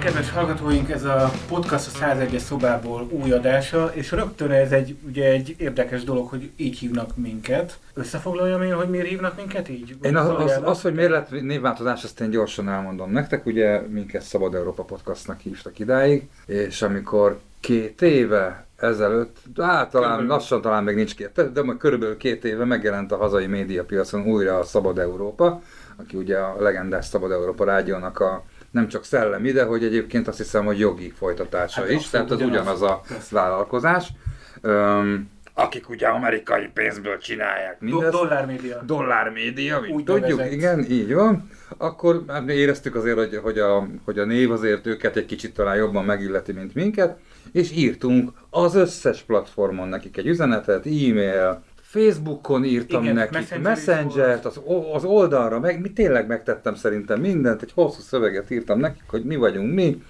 kedves hallgatóink, ez a podcast a 101-es szobából új adása, és rögtön ez egy, ugye egy érdekes dolog, hogy így hívnak minket. Összefoglaljam én, hogy miért hívnak minket így? Én az, az, az, hogy miért lett névváltozás, azt én gyorsan elmondom nektek. Ugye minket Szabad Európa podcastnak hívtak idáig, és amikor két éve ezelőtt, hát talán körülbelül. lassan talán még nincs két, de majd körülbelül két éve megjelent a hazai médiapiacon újra a Szabad Európa, aki ugye a legendás Szabad Európa rádiónak a nem csak szellemi, de hogy egyébként azt hiszem, hogy jogi folytatása hát is, tehát az ugyanaz a vállalkozás. Um, akik ugye amerikai pénzből csinálják mindezt. Dollármédia. Dollármédia, mint Úgy tudjuk, nevezett. igen, így van. Akkor hát éreztük azért, hogy, hogy, a, hogy a név azért őket egy kicsit talán jobban megilleti, mint minket, és írtunk az összes platformon nekik egy üzenetet, e-mail, Facebookon írtam Igen, nekik, Messenger-t, az, az oldalra, meg, mi tényleg megtettem szerintem mindent, egy hosszú szöveget írtam nekik, hogy mi vagyunk mi,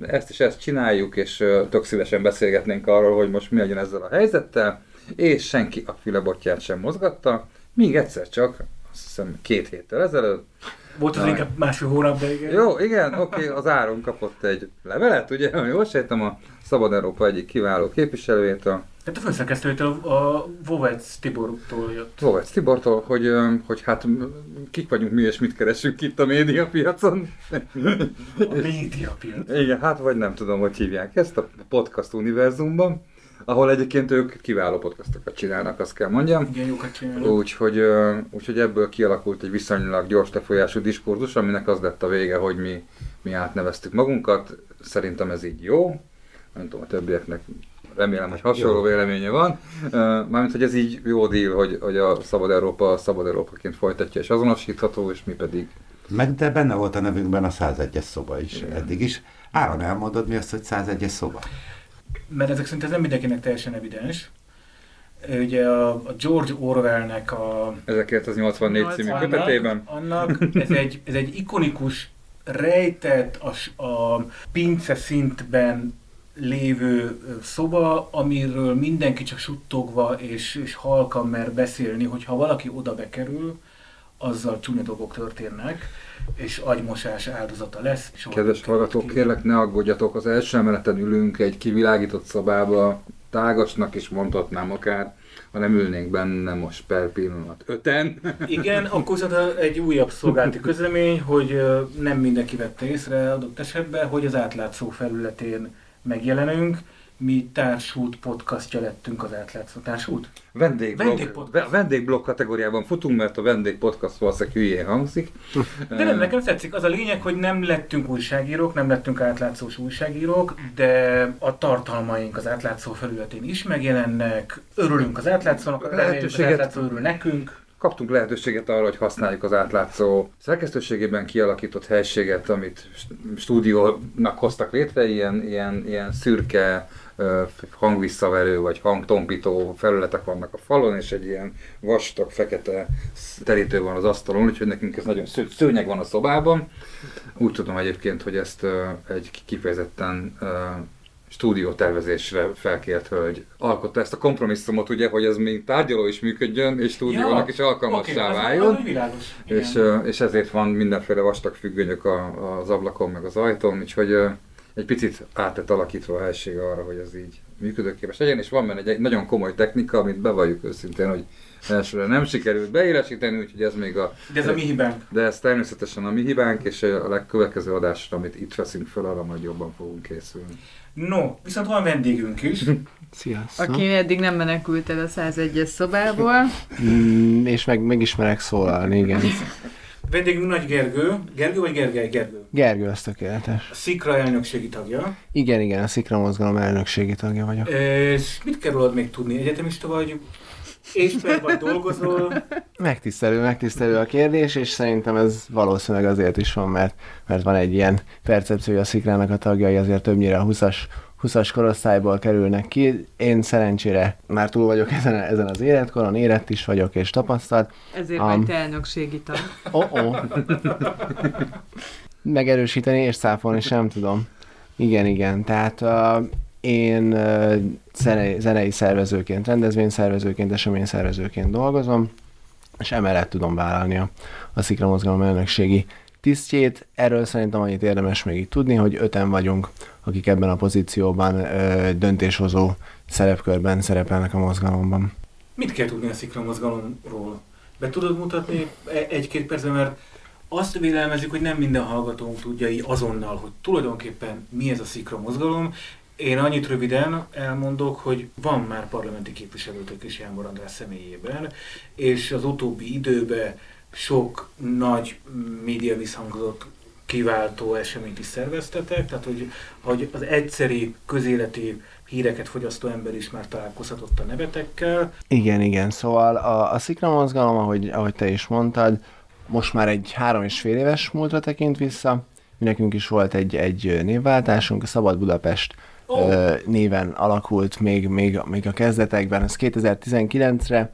ezt és ezt csináljuk, és uh, tök szívesen beszélgetnénk arról, hogy most mi legyen ezzel a helyzettel, és senki a fülebotját sem mozgatta, míg egyszer csak, azt hiszem két héttel ezelőtt, volt az inkább másfél hónap, de igen. Jó, igen, oké, okay, az Áron kapott egy levelet, ugye, jól sejtem, a Szabad Európa egyik kiváló képviselőjétől, tehát a főszerkesztőtől a Vovec Tibortól jött. Vovec Tibortól, hogy, hogy hát kik vagyunk mi és mit keresünk itt a médiapiacon. A médiapiac. Igen, hát vagy nem tudom, hogy hívják ezt a podcast univerzumban ahol egyébként ők kiváló podcastokat csinálnak, azt kell mondjam. Igen, jókat csinálnak. Úgyhogy, úgyhogy ebből kialakult egy viszonylag gyors lefolyású diskurzus, aminek az lett a vége, hogy mi, mi átneveztük magunkat. Szerintem ez így jó. Nem tudom, a többieknek remélem, hogy hasonló jó. véleménye van. Mármint, hogy ez így jó díl, hogy, hogy a Szabad Európa Szabad Európaként folytatja és azonosítható, és mi pedig... Meg de benne volt a nevünkben a 101-es szoba is Igen. eddig is. Áron, elmondod mi az, hogy 101-es szoba? Mert ezek szerint ez nem mindenkinek teljesen evidens. Ugye a, a George Orwellnek a... 1984 című kötetében. Annak ez egy, ez egy ikonikus rejtett a, a pince szintben lévő szoba, amiről mindenki csak suttogva és, és halkan mer beszélni, hogyha valaki oda bekerül, azzal csúnya dolgok történnek, és agymosás áldozata lesz. Kedves hallgatók, kérlek ne aggódjatok, az első emeleten ülünk egy kivilágított szobába, tágasnak is mondhatnám akár, ha nem ülnénk benne most per pillanat öten. Igen, akkor egy újabb szolgálati közlemény, hogy nem mindenki vette észre adott esetben, hogy az átlátszó felületén megjelenünk. Mi társult podcastja lettünk az átlátszó. Társult? Vendégblog, vendégblog, vendégblog kategóriában futunk, mert a vendégpodcast valószínűleg hülyén hangzik. De nem, nekem tetszik. Az a lényeg, hogy nem lettünk újságírók, nem lettünk átlátszós újságírók, de a tartalmaink az átlátszó felületén is megjelennek. Örülünk az átlátszónak, az átlátszó örül nekünk kaptunk lehetőséget arra, hogy használjuk az átlátszó szerkesztőségében kialakított helységet, amit stúdiónak hoztak létre, ilyen, ilyen, ilyen szürke, hangvisszaverő vagy hangtompító felületek vannak a falon, és egy ilyen vastag, fekete terítő van az asztalon, úgyhogy nekünk ez nagyon szőnyeg van a szobában. Úgy tudom egyébként, hogy ezt egy kifejezetten stúdiótervezésre felkért hölgy alkotta ezt a kompromisszumot, ugye, hogy ez még tárgyaló is működjön, és stúdiónak ja, is alkalmassá okay, váljon. És, és ezért van mindenféle vastag függönyök az ablakon, meg az ajtón, úgyhogy egy picit áttett alakítva a helység arra, hogy ez így működőképes legyen, és van benne egy, egy nagyon komoly technika, amit bevalljuk őszintén, hogy elsőre nem sikerült beélesíteni, úgyhogy ez még a... De ez a mi hibánk. De ez természetesen a mi hibánk, és a legkövetkező adásra, amit itt veszünk fel, arra majd jobban fogunk készülni. No, viszont van vendégünk is. Sziasztok. Aki eddig nem menekült el a 101-es szobából. Mm, és meg megismerek szólalni, igen. Vendégünk Nagy Gergő. Gergő vagy Gergely? Gergő. Gergő, ez tökéletes. A Szikra elnökségi tagja. Igen, igen, a Szikra mozgalom elnökségi tagja vagyok. És mit kell rólad még tudni? Egyetemista vagy? És vagy dolgozol? Megtisztelő, megtisztelő a kérdés, és szerintem ez valószínűleg azért is van, mert, mert van egy ilyen percepció, hogy a Szikrának a tagjai azért többnyire a 20-as 20-as korosztályból kerülnek ki. Én szerencsére már túl vagyok ezen, ezen az életkoron, érett is vagyok és tapasztalt. Ezért um, vagy te elnökségi tag. Oh, oh. Megerősíteni és száfolni sem tudom. Igen, igen. Tehát uh, én zenei, zenei szervezőként, rendezvényszervezőként, eseményszervezőként dolgozom, és emellett tudom vállalni a, a Szikra Mozgalom elnökségi tisztjét. Erről szerintem annyit érdemes még így tudni, hogy öten vagyunk, akik ebben a pozícióban ö, döntéshozó szerepkörben szerepelnek a mozgalomban. Mit kell tudni a szikra mozgalomról? Be tudod mutatni e- egy-két percben, mert azt vélelmezik, hogy nem minden hallgatónk tudja így azonnal, hogy tulajdonképpen mi ez a szikra mozgalom. Én annyit röviden elmondok, hogy van már parlamenti képviselőtök is Jánbor András személyében, és az utóbbi időben sok nagy média visszhangzott kiváltó eseményt is szerveztetek, tehát hogy, hogy az egyszeri közéleti híreket fogyasztó ember is már találkozhatott a nevetekkel. Igen, igen, szóval a, a szikra mozgalom, ahogy, ahogy te is mondtad, most már egy három és fél éves múltra tekint vissza. Mi nekünk is volt egy, egy névváltásunk, a Szabad Budapest néven alakult még, még, még a kezdetekben, ez 2019-re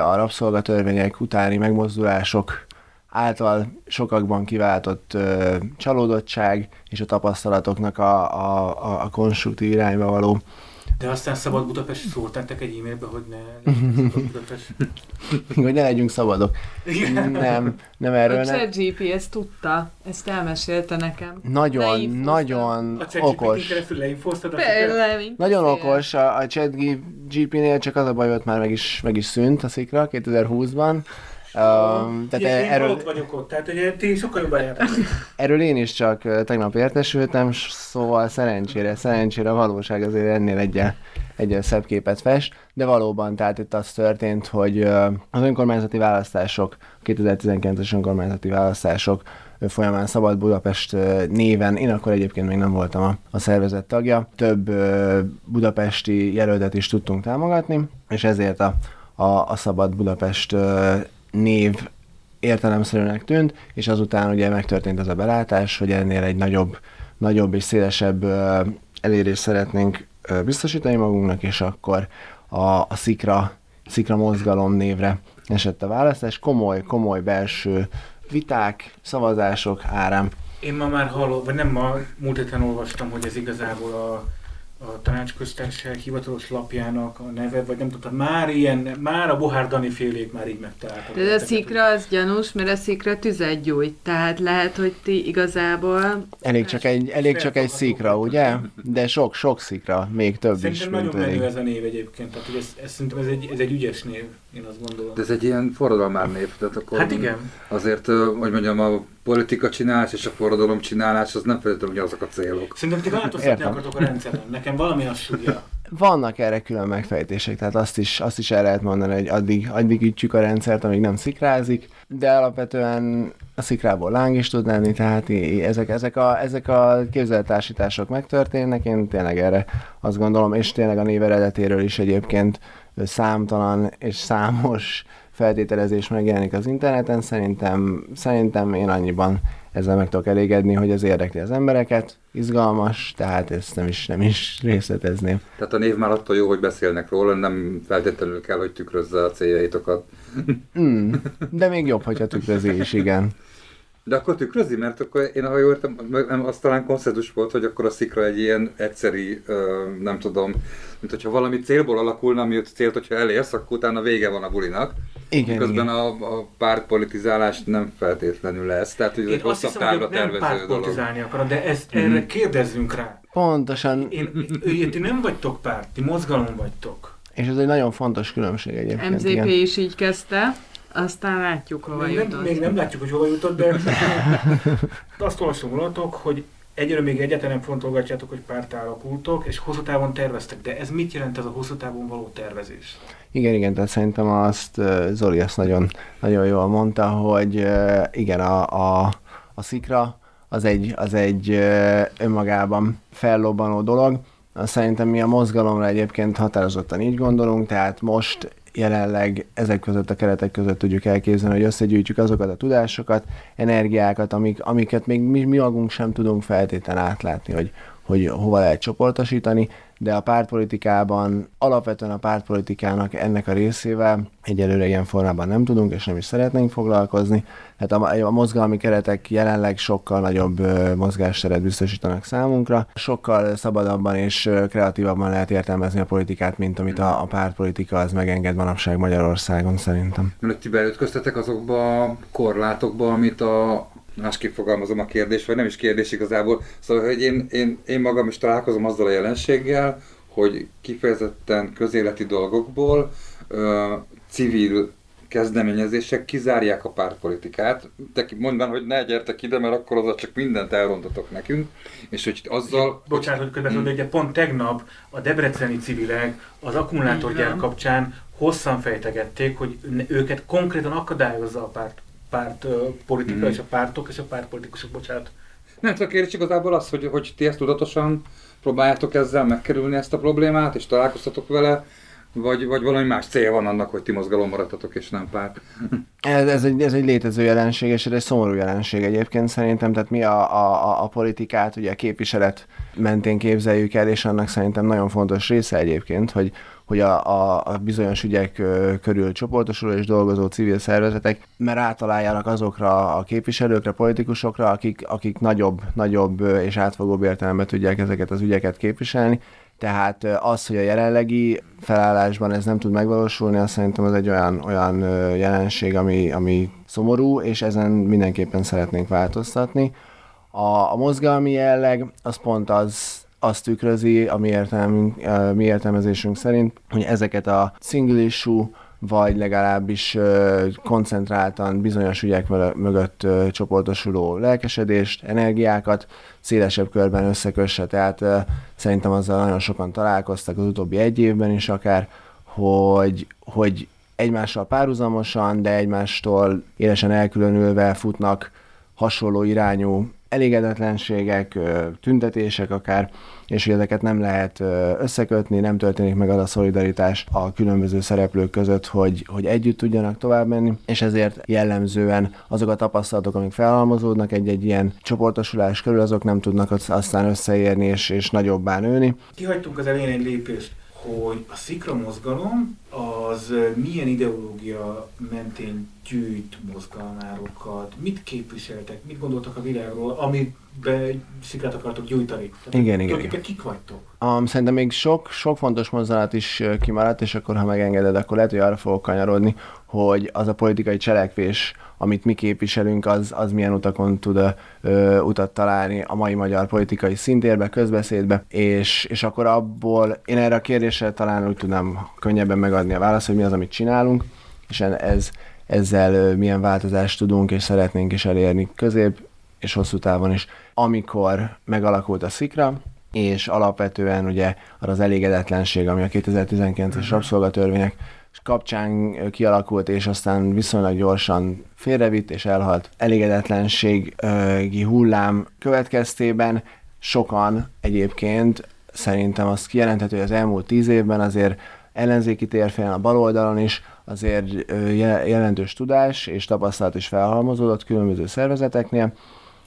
a rabszolgatörvények utáni megmozdulások által sokakban kiváltott ö, csalódottság és a tapasztalatoknak a, a, a konstruktív irányba való de aztán Szabad Budapest szólták egy e-mailbe, hogy ne Szabad Budapest. hogy ne legyünk szabadok. Igen. Nem, nem erről. A nem. ezt tudta, ezt elmesélte nekem. Nagyon, nagyon a okos. A nagyon okos, a, a ChatGP-nél csak az a baj, hogy már meg is, meg is szűnt a szikra 2020-ban. Um, tehát én, erről, én vagyok ott, tehát ugye ti sokkal jobban jártak. Erről én is csak tegnap értesültem, szóval szerencsére, szerencsére a valóság azért ennél egyen, egyen szebb képet fest, de valóban, tehát itt az történt, hogy az önkormányzati választások, 2019-es önkormányzati választások folyamán Szabad Budapest néven, én akkor egyébként még nem voltam a, a szervezet tagja, több budapesti jelöltet is tudtunk támogatni, és ezért a, a, a Szabad Budapest név értelemszerűnek tűnt, és azután ugye megtörtént az a belátás, hogy ennél egy nagyobb, nagyobb és szélesebb elérést szeretnénk biztosítani magunknak, és akkor a, a Szikra, Szikra mozgalom névre esett a választás. Komoly, komoly belső viták, szavazások árám. Én ma már hallom, vagy nem ma, múlt héten olvastam, hogy ez igazából a a tanácsköztársaság hivatalos lapjának a neve, vagy nem tudtam, már ilyen, már a Bohár Dani félék már így megtaláltak. De a szikra az gyanús, mert a szikra tüzet gyújt, tehát lehet, hogy ti igazából... Elég csak egy, elég csak egy szikra, ugye? De sok, sok szikra, még több Szerintem is. Szerintem nagyon menő ez a név egyébként, tehát ez, ez, szerintem ez egy, ez egy ügyes név, én azt gondolom. De ez egy ilyen forradalmár név, tehát akkor hát igen. azért, hogy mondjam, a politika csinálás és a forradalom csinálás, az nem feltétlenül azok a célok. Szerintem ti változtatni akartok a rendszeren. Nekem valami az súgja. Vannak erre külön megfejtések, tehát azt is, azt is el lehet mondani, hogy addig, addig ütjük a rendszert, amíg nem szikrázik, de alapvetően a szikrából láng is tud lenni, tehát ezek, ezek, a, ezek a képzelettársítások megtörténnek, én tényleg erre azt gondolom, és tényleg a név eredetéről is egyébként számtalan és számos feltételezés megjelenik az interneten, szerintem, szerintem én annyiban ezzel meg tudok elégedni, hogy ez érdekli az embereket, izgalmas, tehát ezt nem is, nem is részletezném. Tehát a név már attól jó, hogy beszélnek róla, nem feltétlenül kell, hogy tükrözze a céljaitokat. Mm, de még jobb, hogyha tükrözi is, igen. De akkor tükrözi, mert akkor én, ahogy értem, az talán konszenzus volt, hogy akkor a szikra egy ilyen egyszeri, nem tudom, mint hogyha valami célból alakulna, ami célt, hogyha elérsz, akkor utána vége van a bulinak. Igen, Miközben igen. A, a pártpolitizálás nem feltétlenül lesz, tehát hogy ez egy hosszabb távra tervező dolog. Én akarom, de ezt, mm-hmm. erre kérdezzünk rá. Pontosan. Én, én, ti nem vagytok párt, ti mozgalom vagytok. És ez egy nagyon fontos különbség egyébként. MZP igen. is így kezdte. Aztán látjuk, hova még jutott. Nem, még nem látjuk, hogy hova jutott, de azt olvasom rólatok, hogy egyre még egyetlen nem fontolgatjátok, hogy párt alakultok, és hosszú távon terveztek. De ez mit jelent ez a hosszú távon való tervezés? Igen, igen, tehát szerintem azt Zoli azt nagyon, nagyon jól mondta, hogy igen, a, a, a szikra az egy, az egy önmagában fellobbanó dolog. Szerintem mi a mozgalomra egyébként határozottan így gondolunk, tehát most jelenleg ezek között a keretek között tudjuk elképzelni, hogy összegyűjtjük azokat a tudásokat, energiákat, amik, amiket még mi, mi magunk sem tudunk feltétlenül átlátni, hogy, hogy hova lehet csoportosítani, de a pártpolitikában, alapvetően a pártpolitikának ennek a részével egyelőre ilyen formában nem tudunk, és nem is szeretnénk foglalkozni. Hát a, a mozgalmi keretek jelenleg sokkal nagyobb mozgásteret biztosítanak számunkra, sokkal szabadabban és kreatívabban lehet értelmezni a politikát, mint amit a, a pártpolitika az megenged manapság Magyarországon szerintem. Mert ti beütköztetek azokba a korlátokba, amit a másképp fogalmazom a kérdést, vagy nem is kérdés igazából. Szóval, hogy én, én, én magam is találkozom azzal a jelenséggel, hogy kifejezetten közéleti dolgokból ö, civil kezdeményezések kizárják a pártpolitikát. De mondván, hogy ne gyertek ide, mert akkor az csak mindent elrontatok nekünk. És hogy azzal... Ugye, bocsánat, hogy közben, de ugye pont tegnap a debreceni civilek az akkumulátorgyár kapcsán hosszan fejtegették, hogy őket konkrétan akadályozza a párt, párt politika mm. és a pártok és a pártpolitikusok, bocsánat. Nem, csak kérdés igazából az, hogy, hogy ti ezt tudatosan próbáljátok ezzel megkerülni ezt a problémát, és találkoztatok vele, vagy, vagy valami más cél van annak, hogy ti mozgalom maradtatok, és nem párt? Ez, ez, egy, ez egy létező jelenség, és ez egy szomorú jelenség egyébként szerintem. Tehát mi a, a, a politikát, ugye a képviselet mentén képzeljük el, és annak szerintem nagyon fontos része egyébként, hogy, hogy a, a, a bizonyos ügyek körül csoportosuló és dolgozó civil szervezetek, mert átaláljanak azokra a képviselőkre, politikusokra, akik, akik nagyobb, nagyobb és átfogóbb értelemben tudják ezeket az ügyeket képviselni, tehát az, hogy a jelenlegi felállásban ez nem tud megvalósulni, azt szerintem az egy olyan, olyan jelenség, ami, ami szomorú, és ezen mindenképpen szeretnénk változtatni. A, a mozgalmi jelleg az pont az, azt tükrözi a mi, értelmünk, mi értelmezésünk szerint, hogy ezeket a single issue vagy legalábbis koncentráltan bizonyos ügyek mögött csoportosuló lelkesedést, energiákat szélesebb körben összekösse. Tehát szerintem azzal nagyon sokan találkoztak az utóbbi egy évben is akár, hogy, hogy egymással párhuzamosan, de egymástól élesen elkülönülve futnak hasonló irányú elégedetlenségek, tüntetések akár, és hogy ezeket nem lehet összekötni, nem történik meg az a szolidaritás a különböző szereplők között, hogy, hogy együtt tudjanak tovább menni, és ezért jellemzően azok a tapasztalatok, amik felhalmozódnak egy-egy ilyen csoportosulás körül, azok nem tudnak aztán összeérni és, és nagyobbá nőni. Kihagytunk az elején egy lépést hogy a szikra mozgalom az milyen ideológia mentén gyűjt mozgalmárokat, mit képviseltek, mit gondoltak a világról, amiben szikrát akartok gyújtani. Tehát igen, igen, igen. kik vagytok? Um, szerintem még sok, sok fontos mozgalat is kimaradt, és akkor, ha megengeded, akkor lehet, hogy arra fogok kanyarodni, hogy az a politikai cselekvés, amit mi képviselünk, az, az milyen utakon tud ö, utat találni a mai magyar politikai szintérbe, közbeszédbe, és, és akkor abból én erre a kérdésre talán úgy tudnám könnyebben megadni a választ, hogy mi az, amit csinálunk, és ez, ezzel milyen változást tudunk és szeretnénk is elérni közép és hosszú távon is. Amikor megalakult a szikra, és alapvetően ugye az elégedetlenség, ami a 2019-es rabszolgatörvények kapcsán kialakult, és aztán viszonylag gyorsan félrevitt és elhalt elégedetlenségi hullám következtében. Sokan egyébként szerintem azt kijelenthető, hogy az elmúlt tíz évben azért ellenzéki térfélen, a bal oldalon is azért jelentős tudás és tapasztalat is felhalmozódott különböző szervezeteknél,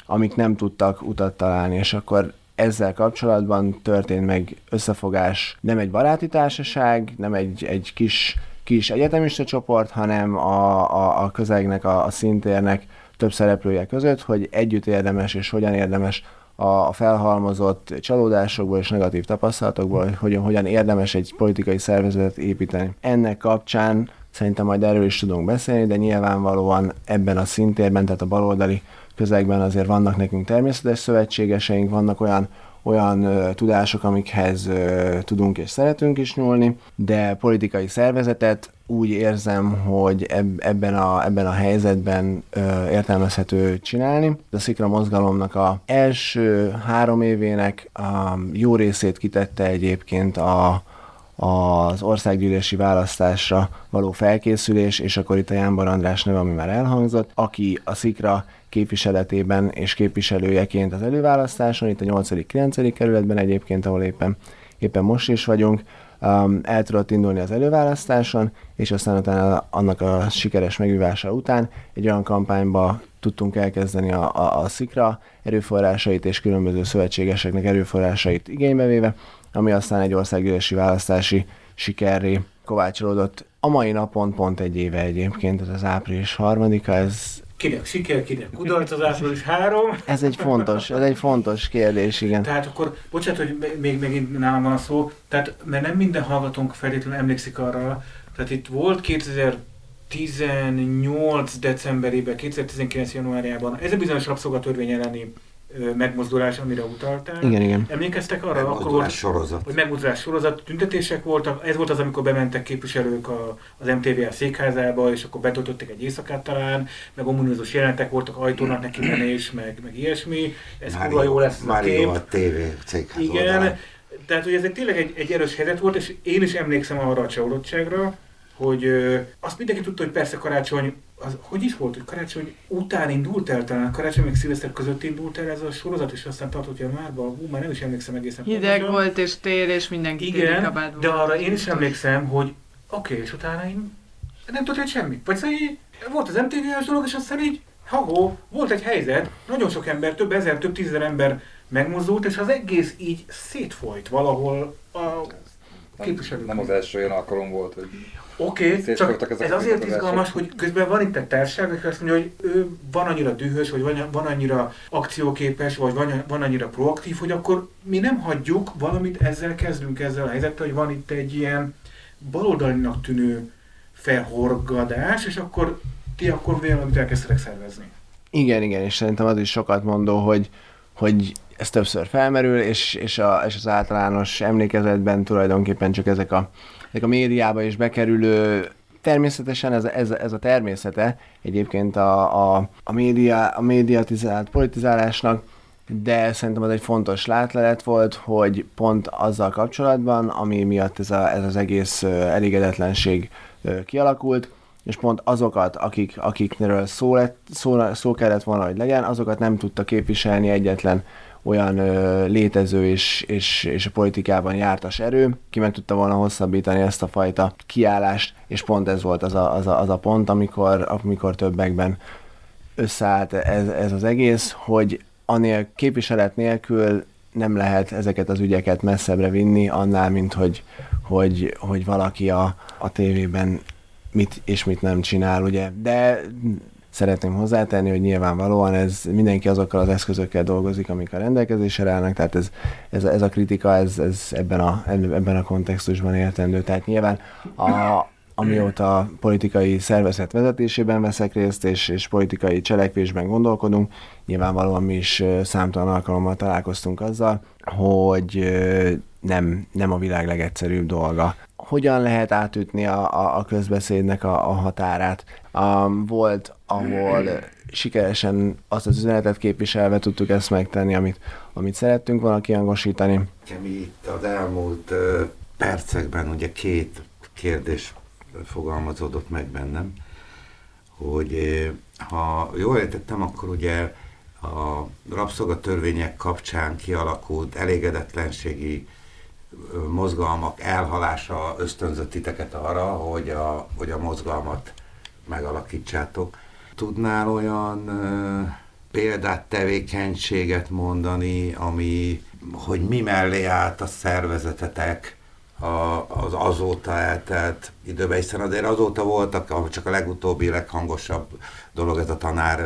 amik nem tudtak utat találni, és akkor ezzel kapcsolatban történt meg összefogás, nem egy baráti társaság, nem egy, egy kis kis egyetemista csoport, hanem a, a, a közegnek, a, a szintérnek több szereplője között, hogy együtt érdemes és hogyan érdemes a felhalmozott csalódásokból és negatív tapasztalatokból, hogy hogyan, érdemes egy politikai szervezetet építeni. Ennek kapcsán szerintem majd erről is tudunk beszélni, de nyilvánvalóan ebben a szintérben, tehát a baloldali közegben azért vannak nekünk természetes szövetségeseink, vannak olyan olyan ö, tudások, amikhez ö, tudunk és szeretünk is nyúlni, de politikai szervezetet úgy érzem, hogy eb- ebben, a, ebben a helyzetben ö, értelmezhető csinálni. A Szikra mozgalomnak a első három évének a jó részét kitette egyébként a, az országgyűlési választásra való felkészülés, és akkor itt a Jánbar András neve, ami már elhangzott, aki a Szikra képviseletében és képviselőjeként az előválasztáson, itt a 8.-9. kerületben egyébként, ahol éppen, éppen most is vagyunk, um, el tudott indulni az előválasztáson, és aztán utána annak a sikeres megvívása után egy olyan kampányba tudtunk elkezdeni a, a, a szikra erőforrásait és különböző szövetségeseknek erőforrásait igénybe véve, ami aztán egy országgyűlési választási sikerré kovácsolódott. A mai napon pont egy éve egyébként, ez az április harmadika, ez Kinek siker, kinek kudarc az április három. Ez egy fontos, ez egy fontos kérdés, igen. Tehát akkor, bocsánat, hogy még megint nálam van a szó, tehát mert nem minden hallgatónk feltétlenül emlékszik arra, tehát itt volt 2018 decemberében, 2019 januárjában ez a bizonyos rabszolgatörvény elleni megmozdulás, amire utaltál. Igen, igen. Emlékeztek arra, akkor volt, sorozat. hogy megmozdulás sorozat, tüntetések voltak, ez volt az, amikor bementek képviselők a, az MTVL székházába, és akkor betöltötték egy éjszakát talán, meg ominózus jelentek voltak, ajtónak neki menés, meg, meg ilyesmi. Ez kurva jó lesz a kép. a TV székház Igen, oldal. tehát hogy ez egy, tényleg egy, egy erős helyzet volt, és én is emlékszem arra a csalódottságra, hogy ö, azt mindenki tudta, hogy persze karácsony az, hogy is volt, hogy karácsony után indult el, talán karácsony meg szilveszter között indult el ez a sorozat, és aztán tartott januárban, hú, már nem is emlékszem egészen Hideg pontosan. volt, és tél, és mindenki Igen, volt. de arra én is emlékszem, hogy oké, okay, és utána én nem tudott semmit. Vagy szóval így, volt az MTV-es dolog, és aztán így, ha volt egy helyzet, nagyon sok ember, több ezer, több tízezer ember megmozdult, és az egész így szétfolyt valahol a képviselők. Nem az első olyan alkalom volt, hogy Oké, okay, csak ez azért izgalmas, hogy közben van itt egy társaság, aki azt mondja, hogy ő van annyira dühös, vagy van, van annyira akcióképes, vagy van, van annyira proaktív, hogy akkor mi nem hagyjuk, valamit ezzel kezdünk ezzel a helyzettel, hogy van itt egy ilyen baloldalinak tűnő felhorgadás, és akkor ti akkor valamit elkezdtek szervezni. Igen, igen, és szerintem az is sokat mondó, hogy, hogy ez többször felmerül, és, és, a, és az általános emlékezetben tulajdonképpen csak ezek a ezek a médiába is bekerülő természetesen ez, ez, ez a természete egyébként a, a, a, média, a médiatizált politizálásnak, de szerintem az egy fontos látlelet volt, hogy pont azzal kapcsolatban, ami miatt ez, a, ez az egész elégedetlenség kialakult, és pont azokat, akik, akikről szó, lett, szó, szó kellett volna, hogy legyen, azokat nem tudta képviselni egyetlen olyan ö, létező és, és, és a politikában jártas erő, ki meg tudta volna hosszabbítani ezt a fajta kiállást, és pont ez volt az a, az a, az a pont, amikor, amikor többekben összeállt ez, ez az egész, hogy anél képviselet nélkül nem lehet ezeket az ügyeket messzebbre vinni, annál, mint hogy, hogy, hogy valaki a, a tévében mit és mit nem csinál, ugye. De szeretném hozzátenni, hogy nyilvánvalóan ez mindenki azokkal az eszközökkel dolgozik, amik a rendelkezésre állnak, tehát ez, ez, ez a kritika, ez, ez ebben, a, ebben a kontextusban értendő. Tehát nyilván a, amióta a politikai szervezet vezetésében veszek részt, és, és politikai cselekvésben gondolkodunk, nyilvánvalóan mi is számtalan alkalommal találkoztunk azzal, hogy nem, nem a világ legegyszerűbb dolga. Hogyan lehet átütni a, a, a közbeszédnek a, a határát? Um, volt, ahol sikeresen azt az üzenetet képviselve tudtuk ezt megtenni, amit, amit szerettünk volna kiangosítani. Mi itt az elmúlt uh, percekben ugye két kérdés fogalmazódott meg bennem, hogy ha jól értettem, akkor ugye a rabszolgatörvények kapcsán kialakult elégedetlenségi mozgalmak elhalása ösztönzött titeket arra, hogy a, hogy a mozgalmat megalakítsátok. Tudnál olyan példát, tevékenységet mondani, ami, hogy mi mellé állt a szervezetetek a, az azóta eltelt időben, hiszen azért azóta voltak, csak a legutóbbi, leghangosabb dolog ez a tanár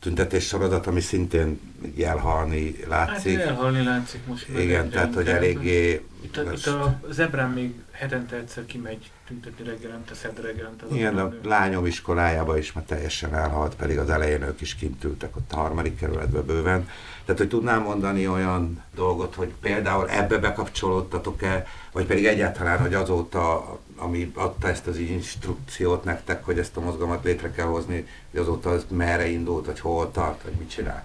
tüntetés sorozat, ami szintén elhalni látszik. Hát elhalni látszik most. Igen, tehát hogy eléggé... Itt a, itt a zebrán még hetente egyszer kimegy tüntetni reggelente, szedd reggelente. Igen, a lányom iskolájába is már teljesen elhalt, pedig az elején ők is kint ültek ott a harmadik kerületbe bőven. Tehát, hogy tudnám mondani olyan dolgot, hogy például ebbe bekapcsolódtatok-e, vagy pedig egyáltalán, hogy azóta, ami adta ezt az instrukciót nektek, hogy ezt a mozgalmat létre kell hozni, hogy azóta az merre indult, vagy hol tart, vagy mit csinál?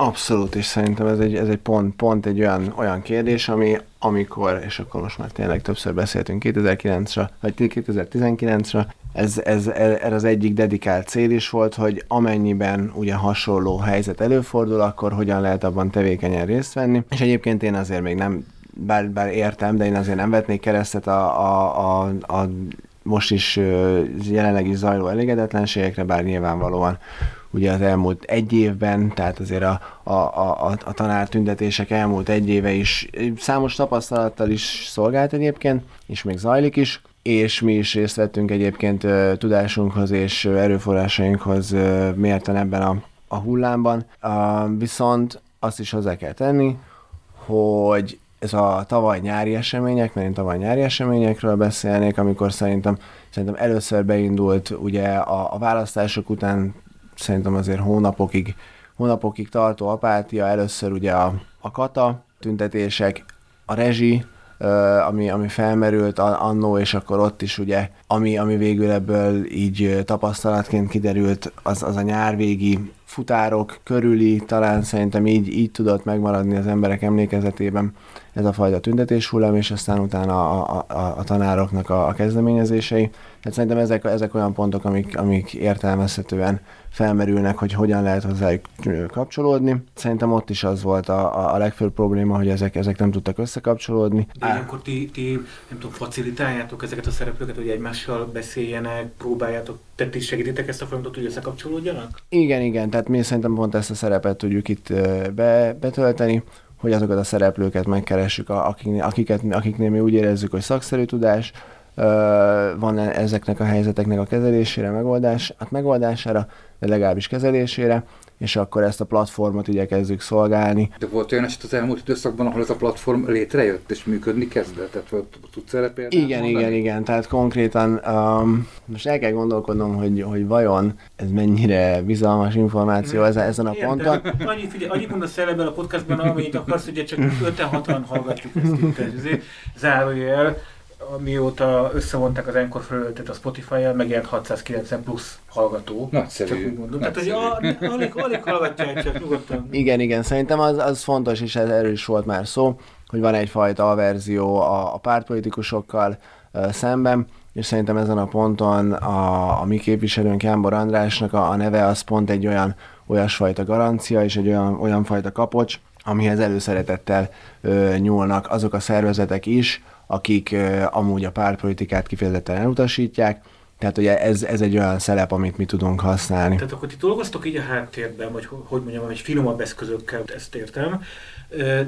Abszolút, és szerintem ez egy, ez egy pont, pont egy olyan, olyan kérdés, ami amikor, és akkor most már tényleg többször beszéltünk 2009-re, vagy 2019-re, ez, ez, ez az egyik dedikált cél is volt, hogy amennyiben ugye hasonló helyzet előfordul, akkor hogyan lehet abban tevékenyen részt venni. És egyébként én azért még nem, bár, bár értem, de én azért nem vetnék keresztet a, a, a, a most is jelenleg is zajló elégedetlenségekre, bár nyilvánvalóan ugye az elmúlt egy évben, tehát azért a, a, a, a tanártüntetések elmúlt egy éve is számos tapasztalattal is szolgált egyébként, és még zajlik is, és mi is részt vettünk egyébként tudásunkhoz és erőforrásainkhoz mérten ebben a, a hullámban. viszont azt is hozzá kell tenni, hogy ez a tavaly nyári események, mert én tavaly nyári eseményekről beszélnék, amikor szerintem, szerintem először beindult ugye a, a választások után szerintem azért hónapokig, hónapokig tartó apátia, először ugye a, a kata tüntetések, a rezsi, ami, ami felmerült annó, és akkor ott is ugye, ami, ami végül ebből így tapasztalatként kiderült, az, az a nyárvégi futárok körüli, talán szerintem így, így tudott megmaradni az emberek emlékezetében ez a fajta tüntetés hullám, és aztán utána a, a, a tanároknak a, a kezdeményezései. Tehát szerintem ezek, ezek olyan pontok, amik, amik értelmezhetően felmerülnek, hogy hogyan lehet hozzájuk kapcsolódni. Szerintem ott is az volt a, a legfőbb probléma, hogy ezek, ezek nem tudtak összekapcsolódni. De ilyenkor ti, ti, nem tudom, facilitáljátok ezeket a szereplőket, hogy egymással beszéljenek, próbáljátok, tehát ti segítitek ezt a folyamatot, hogy összekapcsolódjanak? Igen, igen, tehát mi szerintem pont ezt a szerepet tudjuk itt be, betölteni hogy azokat a szereplőket megkeressük, akik, akiket, akiknél mi úgy érezzük, hogy szakszerű tudás, van ezeknek a helyzeteknek a kezelésére, megoldás, hát megoldására, de legalábbis kezelésére, és akkor ezt a platformot igyekezzük szolgálni. De volt olyan eset az elmúlt időszakban, ahol ez a platform létrejött és működni kezdett? Tehát tudsz erre példát Igen, mondani? igen, igen. Tehát konkrétan um, most el kell gondolkodnom, hogy, hogy vajon ez mennyire bizalmas információ ez, ezen a Értem. ponton. Annyi, figyelj, annyit mondasz el ebben a podcastban, amennyit akarsz, ugye csak 5-6-an hallgatjuk ezt itt. Ez zárójel mióta összevonták az Encore felületet a Spotify-jal, megjelent 690 plusz hallgató. Nagyszerű. Csak úgy mondom. Nagyszerű. Tehát, hogy alig, alig hallgatják, csak nyugodtan. Igen, igen, szerintem az, az fontos, és ez erről is volt már szó, hogy van egyfajta averzió a, a pártpolitikusokkal uh, szemben, és szerintem ezen a ponton a, a mi képviselőnk Jámbor Andrásnak a, a neve az pont egy olyan olyasfajta garancia és egy olyan, olyan fajta kapocs, amihez előszeretettel ö, nyúlnak azok a szervezetek is, akik amúgy a pártpolitikát kifejezetten elutasítják, tehát ugye ez, ez egy olyan szelep, amit mi tudunk használni. Tehát akkor ti dolgoztok így a háttérben, vagy hogy mondjam, egy finomabb eszközökkel, ezt értem.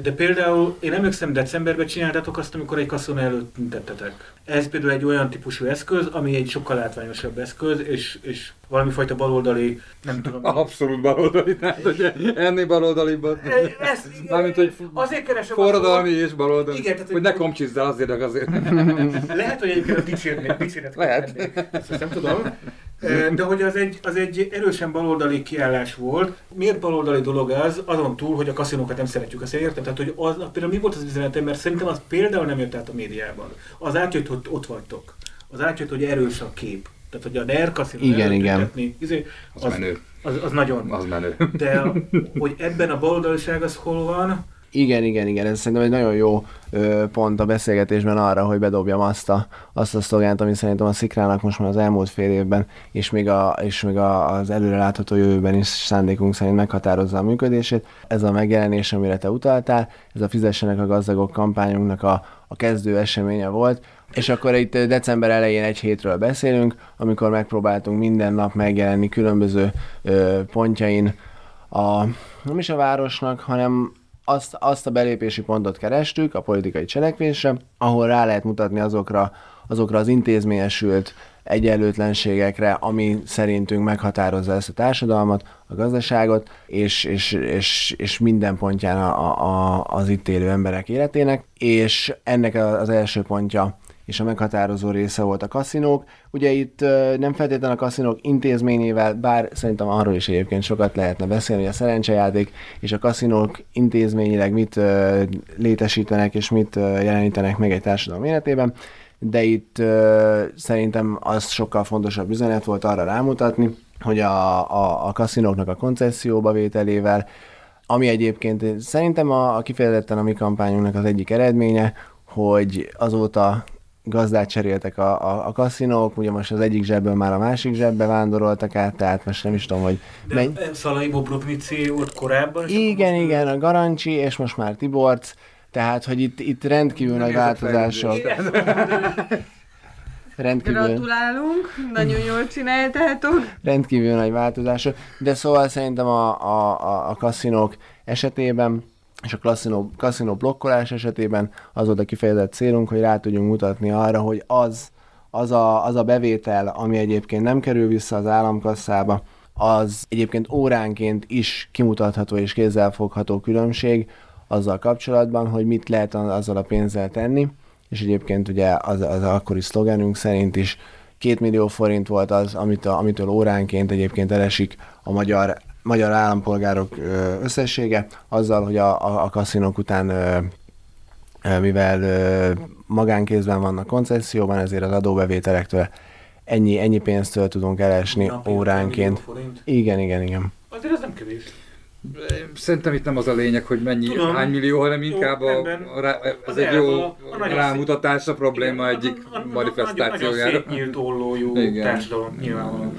De például én emlékszem, decemberben csináltatok azt, amikor egy kaszon előtt tüntettetek. Ez például egy olyan típusú eszköz, ami egy sokkal látványosabb eszköz, és, és valami fajta baloldali, nem tudom. Abszolút baloldali, tehát hogy ennél baloldaliban. Mármint, hogy azért keresem forradalmi és baloldali. Igen, tehát, hogy ne komcsizd el azért, azért. Lehet, hogy egyébként a dicsérni, dicséret Lehet. Ezt nem tudom. De hogy az egy, az egy erősen baloldali kiállás volt. Miért baloldali dolog ez? Azon túl, hogy a kaszinókat nem szeretjük, azt értem. Tehát, hogy az, például mi volt az üzenetem, mert szerintem az például nem jött át a médiában. Az átjött, hogy ott vagytok. Az átjött, hogy erős a kép. Tehát, hogy a NER kaszinó igen, igen. Izé, az, az, menő. Az, az, nagyon. Az menő. De hogy ebben a baloldaliság az hol van, igen, igen, igen, ez szerintem egy nagyon jó ö, pont a beszélgetésben arra, hogy bedobjam azt a, azt a szlogánt, ami szerintem a Szikrának most már az elmúlt fél évben, és még, a, és még a, az előrelátható jövőben is szándékunk szerint meghatározza a működését. Ez a megjelenés, amire te utaltál, ez a Fizessenek a gazdagok kampányunknak a, a kezdő eseménye volt, és akkor itt december elején egy hétről beszélünk, amikor megpróbáltunk minden nap megjelenni különböző ö, pontjain a, nem is a városnak, hanem azt, azt a belépési pontot kerestük a politikai cselekvésre, ahol rá lehet mutatni azokra, azokra az intézményesült egyenlőtlenségekre, ami szerintünk meghatározza ezt a társadalmat, a gazdaságot, és, és, és, és minden pontján a, a, az itt élő emberek életének, és ennek az első pontja és a meghatározó része volt a kaszinók. Ugye itt nem feltétlenül a kaszinók intézményével, bár szerintem arról is egyébként sokat lehetne beszélni, hogy a szerencsejáték és a kaszinók intézményileg mit létesítenek és mit jelenítenek meg egy társadalom életében, de itt szerintem az sokkal fontosabb üzenet volt arra rámutatni, hogy a, a, a kaszinóknak a koncesszióba vételével, ami egyébként szerintem a, a kifejezetten a mi kampányunknak az egyik eredménye, hogy azóta gazdát cseréltek a, a, a kaszinók, ugye most az egyik zsebből már a másik zsebbe vándoroltak át, tehát most nem is tudom, hogy... De menj... Szalai Bobrovnici volt korábban? Igen, igen, a Garancsi, és most már Tiborc, tehát, hogy itt, itt rendkívül nagy változások. rendkívül... Gratulálunk, nagyon jól csináltátok. Rendkívül nagy változások, de szóval szerintem a, a, a, a kaszinók esetében és a kaszinó, kaszinó blokkolás esetében az volt a kifejezett célunk, hogy rá tudjunk mutatni arra, hogy az, az a, az a bevétel, ami egyébként nem kerül vissza az államkasszába, az egyébként óránként is kimutatható és kézzelfogható különbség azzal kapcsolatban, hogy mit lehet azzal a pénzzel tenni, és egyébként ugye az, az akkori szlogenünk szerint is két millió forint volt az, amit a, amitől óránként egyébként elesik a magyar, magyar állampolgárok összessége, azzal, hogy a, a, a kaszinók után mivel magánkézben vannak koncesszióban, ezért az adóbevételektől ennyi, ennyi pénztől tudunk elesni Napi óránként. Igen, igen, igen. Azért ez nem kevés. Szerintem itt nem az a lényeg, hogy mennyi, Tudom. hány millió, hanem inkább a, a, rá, ez egy jó a, a rámutatás a probléma igen, egyik a, a, manifestációjára. Nagyon szép nyílt ollójú társadalom nyilvánvalóan.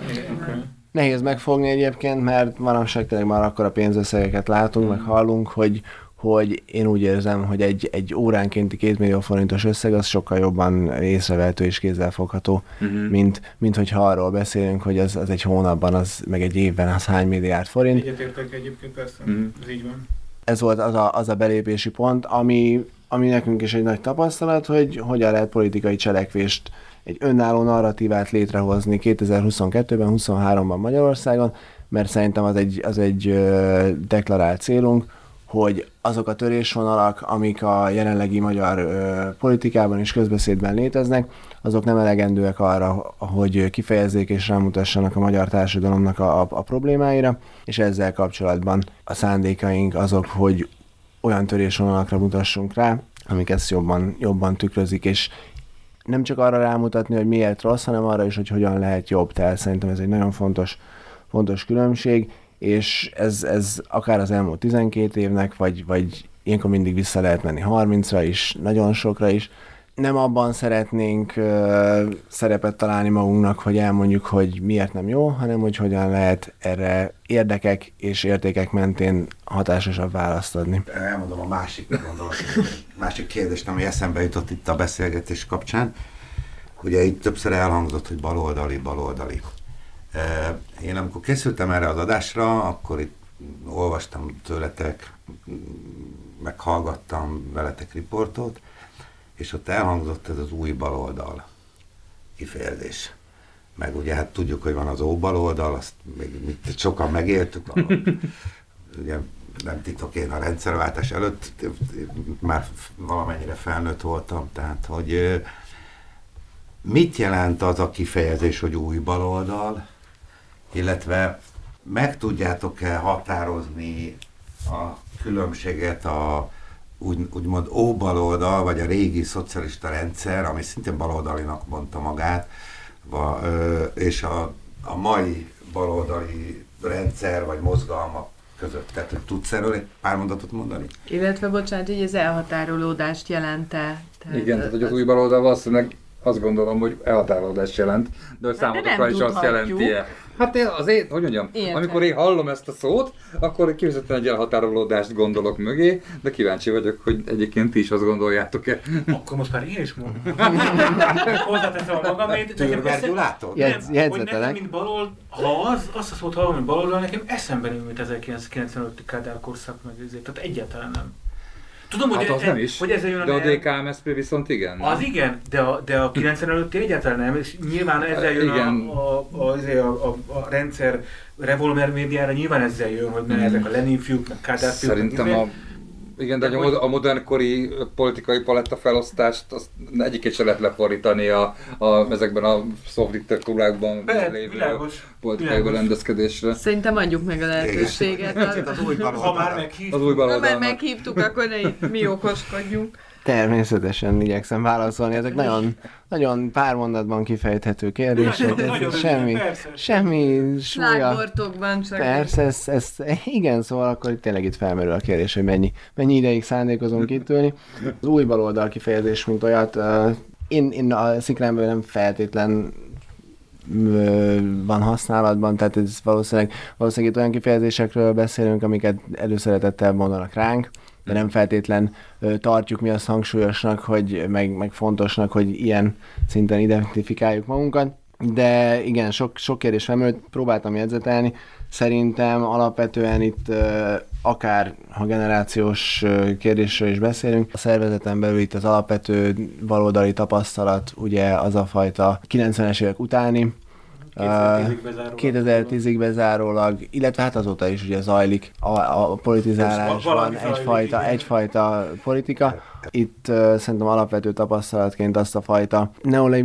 Nehéz megfogni egyébként, mert manapság tényleg már akkor a pénzösszegeket látunk, hmm. meg hallunk, hogy hogy én úgy érzem, hogy egy, egy óránkénti két millió forintos összeg az sokkal jobban észrevehető és kézzelfogható, uh-huh. mint, mint hogyha arról beszélünk, hogy az, az egy hónapban, az meg egy évben az hány milliárd forint. Egyetértek egyébként persze, uh-huh. ez így van. Ez volt az a, az a belépési pont, ami, ami nekünk is egy nagy tapasztalat, hogy hogyan lehet politikai cselekvést, egy önálló narratívát létrehozni 2022-ben, 23-ban Magyarországon, mert szerintem az egy, az egy deklarált célunk, hogy azok a törésvonalak, amik a jelenlegi magyar politikában és közbeszédben léteznek, azok nem elegendőek arra, hogy kifejezzék és rámutassanak a magyar társadalomnak a, a, a problémáira, és ezzel kapcsolatban a szándékaink azok, hogy olyan törésvonalakra mutassunk rá, amik ezt jobban, jobban tükrözik, és nem csak arra rámutatni, hogy miért rossz, hanem arra is, hogy hogyan lehet jobb. Tehát szerintem ez egy nagyon fontos, fontos különbség, és ez, ez akár az elmúlt 12 évnek, vagy, vagy ilyenkor mindig vissza lehet menni 30-ra is, nagyon sokra is. Nem abban szeretnénk uh, szerepet találni magunknak, hogy elmondjuk, hogy miért nem jó, hanem hogy hogyan lehet erre érdekek és értékek mentén hatásosabb választ adni. Elmondom a másik gondolat, másik kérdést, ami eszembe jutott itt a beszélgetés kapcsán. Ugye itt többször elhangzott, hogy baloldali, baloldali. Én amikor készültem erre az adásra, akkor itt olvastam tőletek, meghallgattam veletek riportot, és ott elhangzott ez az új baloldal kifejezés. Meg ugye hát tudjuk, hogy van az óbaloldal, azt még mit sokan megéltük, ahol, ugye nem titok, én a rendszerváltás előtt már valamennyire felnőtt voltam, tehát hogy mit jelent az a kifejezés, hogy új baloldal, illetve meg tudjátok-e határozni a különbséget a úgy, úgymond óbaloldal, vagy a régi szocialista rendszer, ami szintén baloldalinak mondta magát, va, ö, és a, a mai baloldali rendszer, vagy mozgalmak között. Tehát, hogy tudsz erről egy pár mondatot mondani? Illetve, bocsánat, hogy ez elhatárolódást jelente. Tehát Igen, tehát hogy az új baloldal valószínűleg azt gondolom, hogy elhatárolódást jelent, de hogy számotokra is azt jelenti -e. Hát én azért, hogy mondjam, Értem. amikor én hallom ezt a szót, akkor kifejezetten egy elhatárolódást gondolok mögé, de kíváncsi vagyok, hogy egyébként ti is azt gondoljátok-e. Akkor most már én is mondom. Hozzáteszem a magamét. Tűrber Gyulától? Hogy nekem, mint balol, ha az, azt a szót hallom, hogy baloldal, nekem eszembe nem mint 1995 Kádár korszak meg ezért. Tehát egyáltalán nem. Tudom, hogy, hát az e, nem is, hogy ez jön de a DKMSP viszont igen. Nem? Az igen, de a, de a 90 előtti egyáltalán nem, és nyilván ezzel jön igen. A, a, a, a, a, rendszer revolver médiára, nyilván ezzel jön, hogy ne hmm. ezek a Lenin fiúk, meg Kádár fiúk. Szerintem a igen, de, de hogy... a modernkori politikai paletta felosztást azt egyikét se lehet lefordítani a, a, ezekben a diktatúrákban lévő világos, politikai berendezkedésre. Szerintem adjuk meg a lehetőséget. az új Ha már meghívtuk, ha már meghívtuk akkor ne mi okoskodjunk. Természetesen igyekszem válaszolni. Ezek nagyon, nagyon pár mondatban kifejthető kérdések. Ez semmi, semmi súlya. csak. Persze, ez, ez, igen, szóval akkor itt tényleg itt felmerül a kérdés, hogy mennyi, mennyi ideig szándékozunk itt ülni. Az új baloldal kifejezés, mint olyat, én, én a szikrámból nem feltétlen van használatban, tehát ez valószínűleg, valószínűleg itt olyan kifejezésekről beszélünk, amiket előszeretettel mondanak ránk, de nem feltétlen tartjuk mi azt hangsúlyosnak, hogy, meg, meg fontosnak, hogy ilyen szinten identifikáljuk magunkat. De igen, sok, sok kérdés felmerült, próbáltam jegyzetelni. Szerintem alapvetően itt akár, ha generációs kérdésről is beszélünk, a szervezeten belül itt az alapvető baloldali tapasztalat ugye az a fajta 90-es évek utáni 2010-ig bezárólag. 2010 bezárólag, illetve hát azóta is ugye zajlik a, a politizálásban egyfajta, egyfajta politika. Itt uh, szerintem alapvető tapasztalatként azt a fajta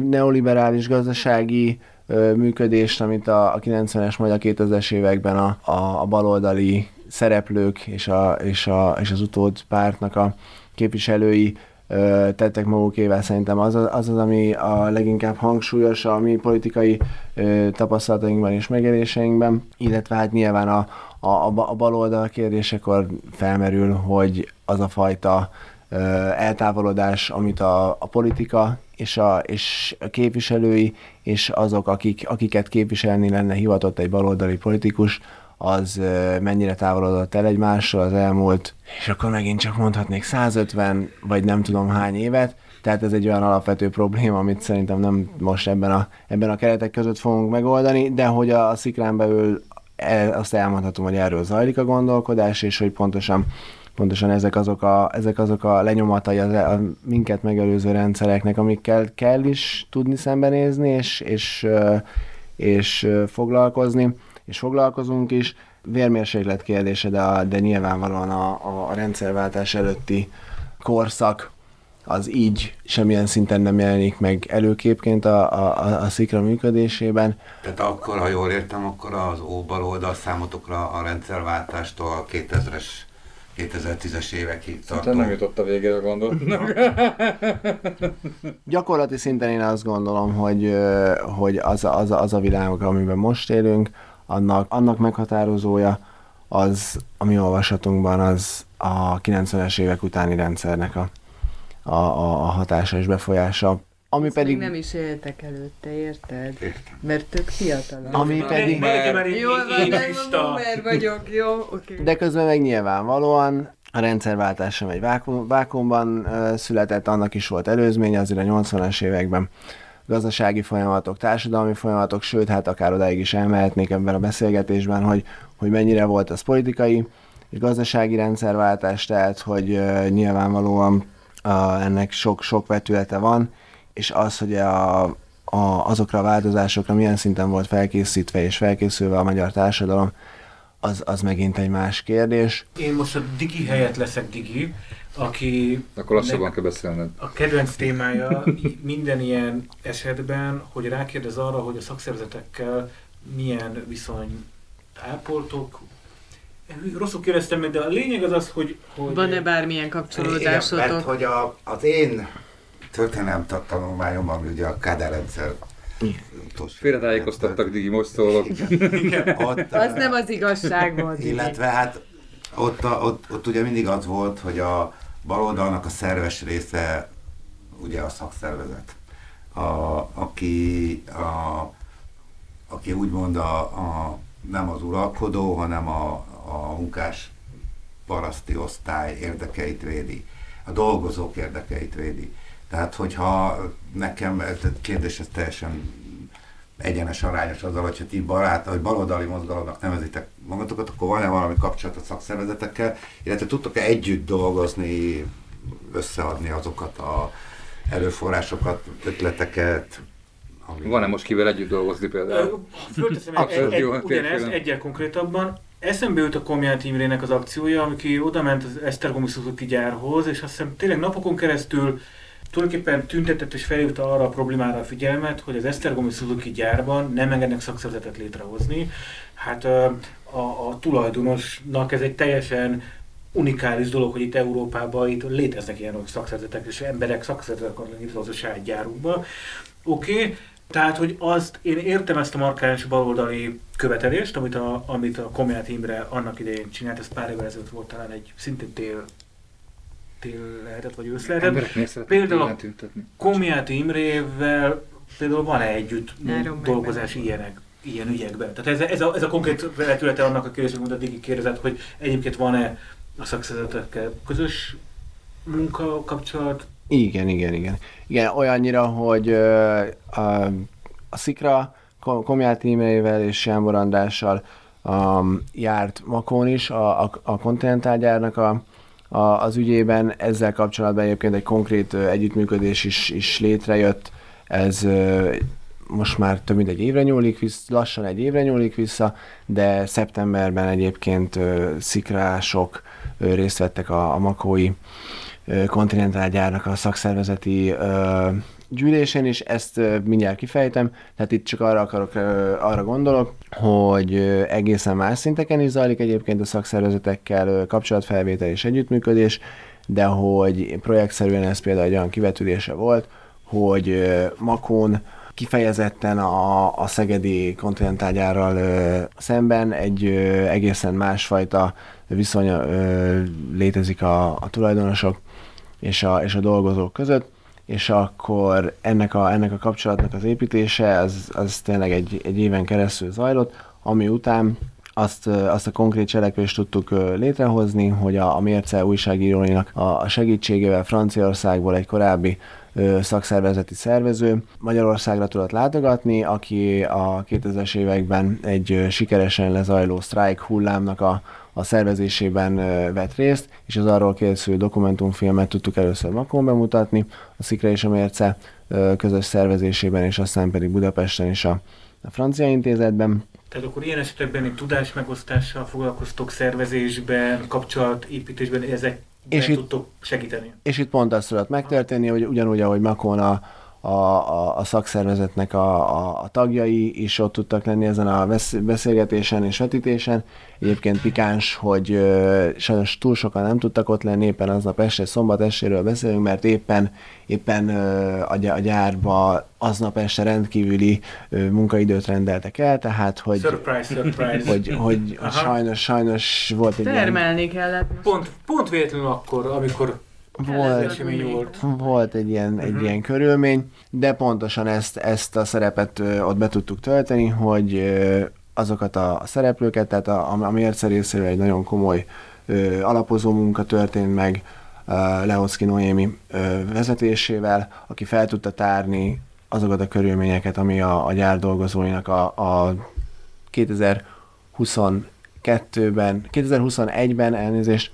neoliberális gazdasági uh, működést, amit a, a 90-es, majd a 2000-es években a, a, a baloldali szereplők és, a, és, a, és az utód pártnak a képviselői tettek magukével, szerintem az az, az, ami a leginkább hangsúlyos a mi politikai tapasztalatainkban és megéléseinkben, illetve hát nyilván a, a, a baloldal kérdésekor felmerül, hogy az a fajta eltávolodás, amit a, a politika és a, és a képviselői, és azok, akik, akiket képviselni lenne hivatott egy baloldali politikus, az mennyire távolodott el egymásról az elmúlt, és akkor megint csak mondhatnék 150, vagy nem tudom hány évet, tehát ez egy olyan alapvető probléma, amit szerintem nem most ebben a, ebben a keretek között fogunk megoldani, de hogy a, a szikrán belül el, azt elmondhatom, hogy erről zajlik a gondolkodás, és hogy pontosan pontosan ezek azok a, ezek azok a lenyomatai az, a minket megelőző rendszereknek, amikkel kell is tudni szembenézni, és, és, és foglalkozni és foglalkozunk is. Vérmérséklet kérdése, de, de nyilvánvalóan a, a, a rendszerváltás előtti korszak az így semmilyen szinten nem jelenik meg előképként a, a, a szikra működésében. Tehát akkor, ha jól értem, akkor az óbal oldal számotokra a rendszerváltástól a 2000-es 2010-es évekig tartó. nem jutott a végére a gondolatnak. Gyakorlati szinten én azt gondolom, hogy, hogy az, az, az a világ, amiben most élünk, annak, annak meghatározója az a mi olvasatunkban az a 90-es évek utáni rendszernek a, a, a, a hatása és befolyása. Ami Ezt pedig... nem is éltek előtte, érted? Mert tök fiatalok. Ami pedig... Jó, van, nem vagyok, jó, oké. Okay. De közben meg nyilvánvalóan a rendszerváltás sem egy vákum, vákumban uh, született, annak is volt előzménye, azért a 80-as években gazdasági folyamatok, társadalmi folyamatok, sőt, hát akár odáig is elmehetnék ebben a beszélgetésben, hogy, hogy mennyire volt az politikai és gazdasági rendszerváltás, tehát hogy nyilvánvalóan ennek sok-sok vetülete van, és az, hogy a, a, azokra a változásokra milyen szinten volt felkészítve és felkészülve a magyar társadalom, az, az megint egy más kérdés. Én most a Digi helyett leszek Digi, aki... Akkor lassabban kell beszélned. A kedvenc témája minden ilyen esetben, hogy rákérdez arra, hogy a szakszervezetekkel milyen viszony ápoltok, rosszul kérdeztem meg, de a lényeg az az, hogy... hogy Van-e bármilyen kapcsolódásotok? Igen, mert hogy a, az én történelem tanulmányom, ami ugye a Kádár rendszer Félretájékoztattak, Digi, most szólok. Igen, ott, az nem az igazság volt. Illetve hát ott, a, ott, ott ugye mindig az volt, hogy a baloldalnak a szerves része ugye a szakszervezet. A, aki, a, aki úgymond a, a, nem az uralkodó, hanem a, a munkás paraszti osztály érdekeit védi, a dolgozók érdekeit védi. Tehát, hogyha nekem, ez kérdés ez teljesen egyenes arányos azzal, hogyha ti barát, vagy baloldali mozgalomnak nevezitek magatokat, akkor van-e valami kapcsolat a szakszervezetekkel, illetve tudtok-e együtt dolgozni, összeadni azokat a erőforrásokat, ötleteket, ami... Van-e most kivel együtt dolgozni például? Fölteszem egy, egy, ugyanezt egyel konkrétabban. Eszembe jut a Komját Imrének az akciója, amikor oda ment az Esztergomi Suzuki gyárhoz, és azt hiszem tényleg napokon keresztül tulajdonképpen tüntetett és felhívta arra a problémára a figyelmet, hogy az Esztergomi Suzuki gyárban nem engednek szakszervezetet létrehozni. Hát a, a, tulajdonosnak ez egy teljesen unikális dolog, hogy itt Európában itt léteznek ilyen szakszervezetek, és emberek szakszervezetek akarnak létrehozni a saját gyárunkba. Oké, okay. Tehát, hogy azt, én értem ezt a markáns baloldali követelést, amit a, amit a Komját Imre annak idején csinált, ez pár évvel ezelőtt volt talán egy szintén tél tél lehetett, vagy ősz lehetett. Például a Komiát Imrével például van-e együtt dolgozás ilyenek, ilyen ügyekben? Tehát ez, ez, a, ez a konkrét vetülete annak a kérdésnek, amit a Digi kérdezett, hogy egyébként van-e a szakszervezetekkel közös munka kapcsolat? Igen, igen, igen. Igen, olyannyira, hogy a, a Szikra Komját Imrével és Jánbor Andrással um, járt Makón is, a, a, a kontinentálgyárnak a a, az ügyében. Ezzel kapcsolatban egyébként egy konkrét együttműködés is, is létrejött. Ez most már több mint egy évre nyúlik vissza, lassan egy évre nyúlik vissza, de szeptemberben egyébként szikrások részt vettek a, a makói kontinentálgyárnak a szakszervezeti gyűlésén, és ezt mindjárt kifejtem, tehát itt csak arra akarok, arra gondolok, hogy egészen más szinteken is zajlik egyébként a szakszervezetekkel kapcsolatfelvétel és együttműködés, de hogy projektszerűen ez például egy olyan kivetülése volt, hogy Makón kifejezetten a, a szegedi kontinentálgyárral szemben egy ö, egészen másfajta viszony ö, létezik a, a tulajdonosok és a, és a dolgozók között, és akkor ennek a, ennek a kapcsolatnak az építése, az, az tényleg egy, egy éven keresztül zajlott, ami után azt, azt a konkrét cselekvést tudtuk létrehozni, hogy a, a Mérce újságíróinak a, segítségével Franciaországból egy korábbi szakszervezeti szervező Magyarországra tudott látogatni, aki a 2000-es években egy sikeresen lezajló sztrájk hullámnak a, a szervezésében vett részt, és az arról készülő dokumentumfilmet tudtuk először Makon bemutatni, a Szikra és a Mérce közös szervezésében, és aztán pedig Budapesten is a, a francia intézetben. Tehát akkor ilyen esetekben egy tudásmegosztással foglalkoztok szervezésben, kapcsolatépítésben, ezek és itt, tudtok segíteni. És itt pont azt tudott megtörténni, hogy ugyanúgy, ahogy Makon a, a, a, a szakszervezetnek a, a, a tagjai is ott tudtak lenni ezen a beszélgetésen és vetítésen. Egyébként pikáns, hogy ö, sajnos túl sokan nem tudtak ott lenni, éppen aznap este, szombat estéről beszélünk, mert éppen, éppen ö, a, a gyárba aznap este rendkívüli ö, munkaidőt rendeltek el, tehát hogy, surprise, surprise. hogy, hogy, hogy sajnos, sajnos volt egy Termelni ilyen... kellett. Pont, pont véletlenül akkor, amikor volt, volt. volt egy ilyen, uh-huh. egy mhm. ilyen körülmény, de pontosan ezt, ezt a szerepet ott be tudtuk tölteni, hogy azokat a szereplőket, tehát a, a Mérce részéről egy nagyon komoly ö, alapozó munka történt meg ö, Leoszki Noémi ö, vezetésével, aki fel tudta tárni azokat a körülményeket, ami a, a gyár dolgozóinak a, a 2022-ben, 2021-ben elnézést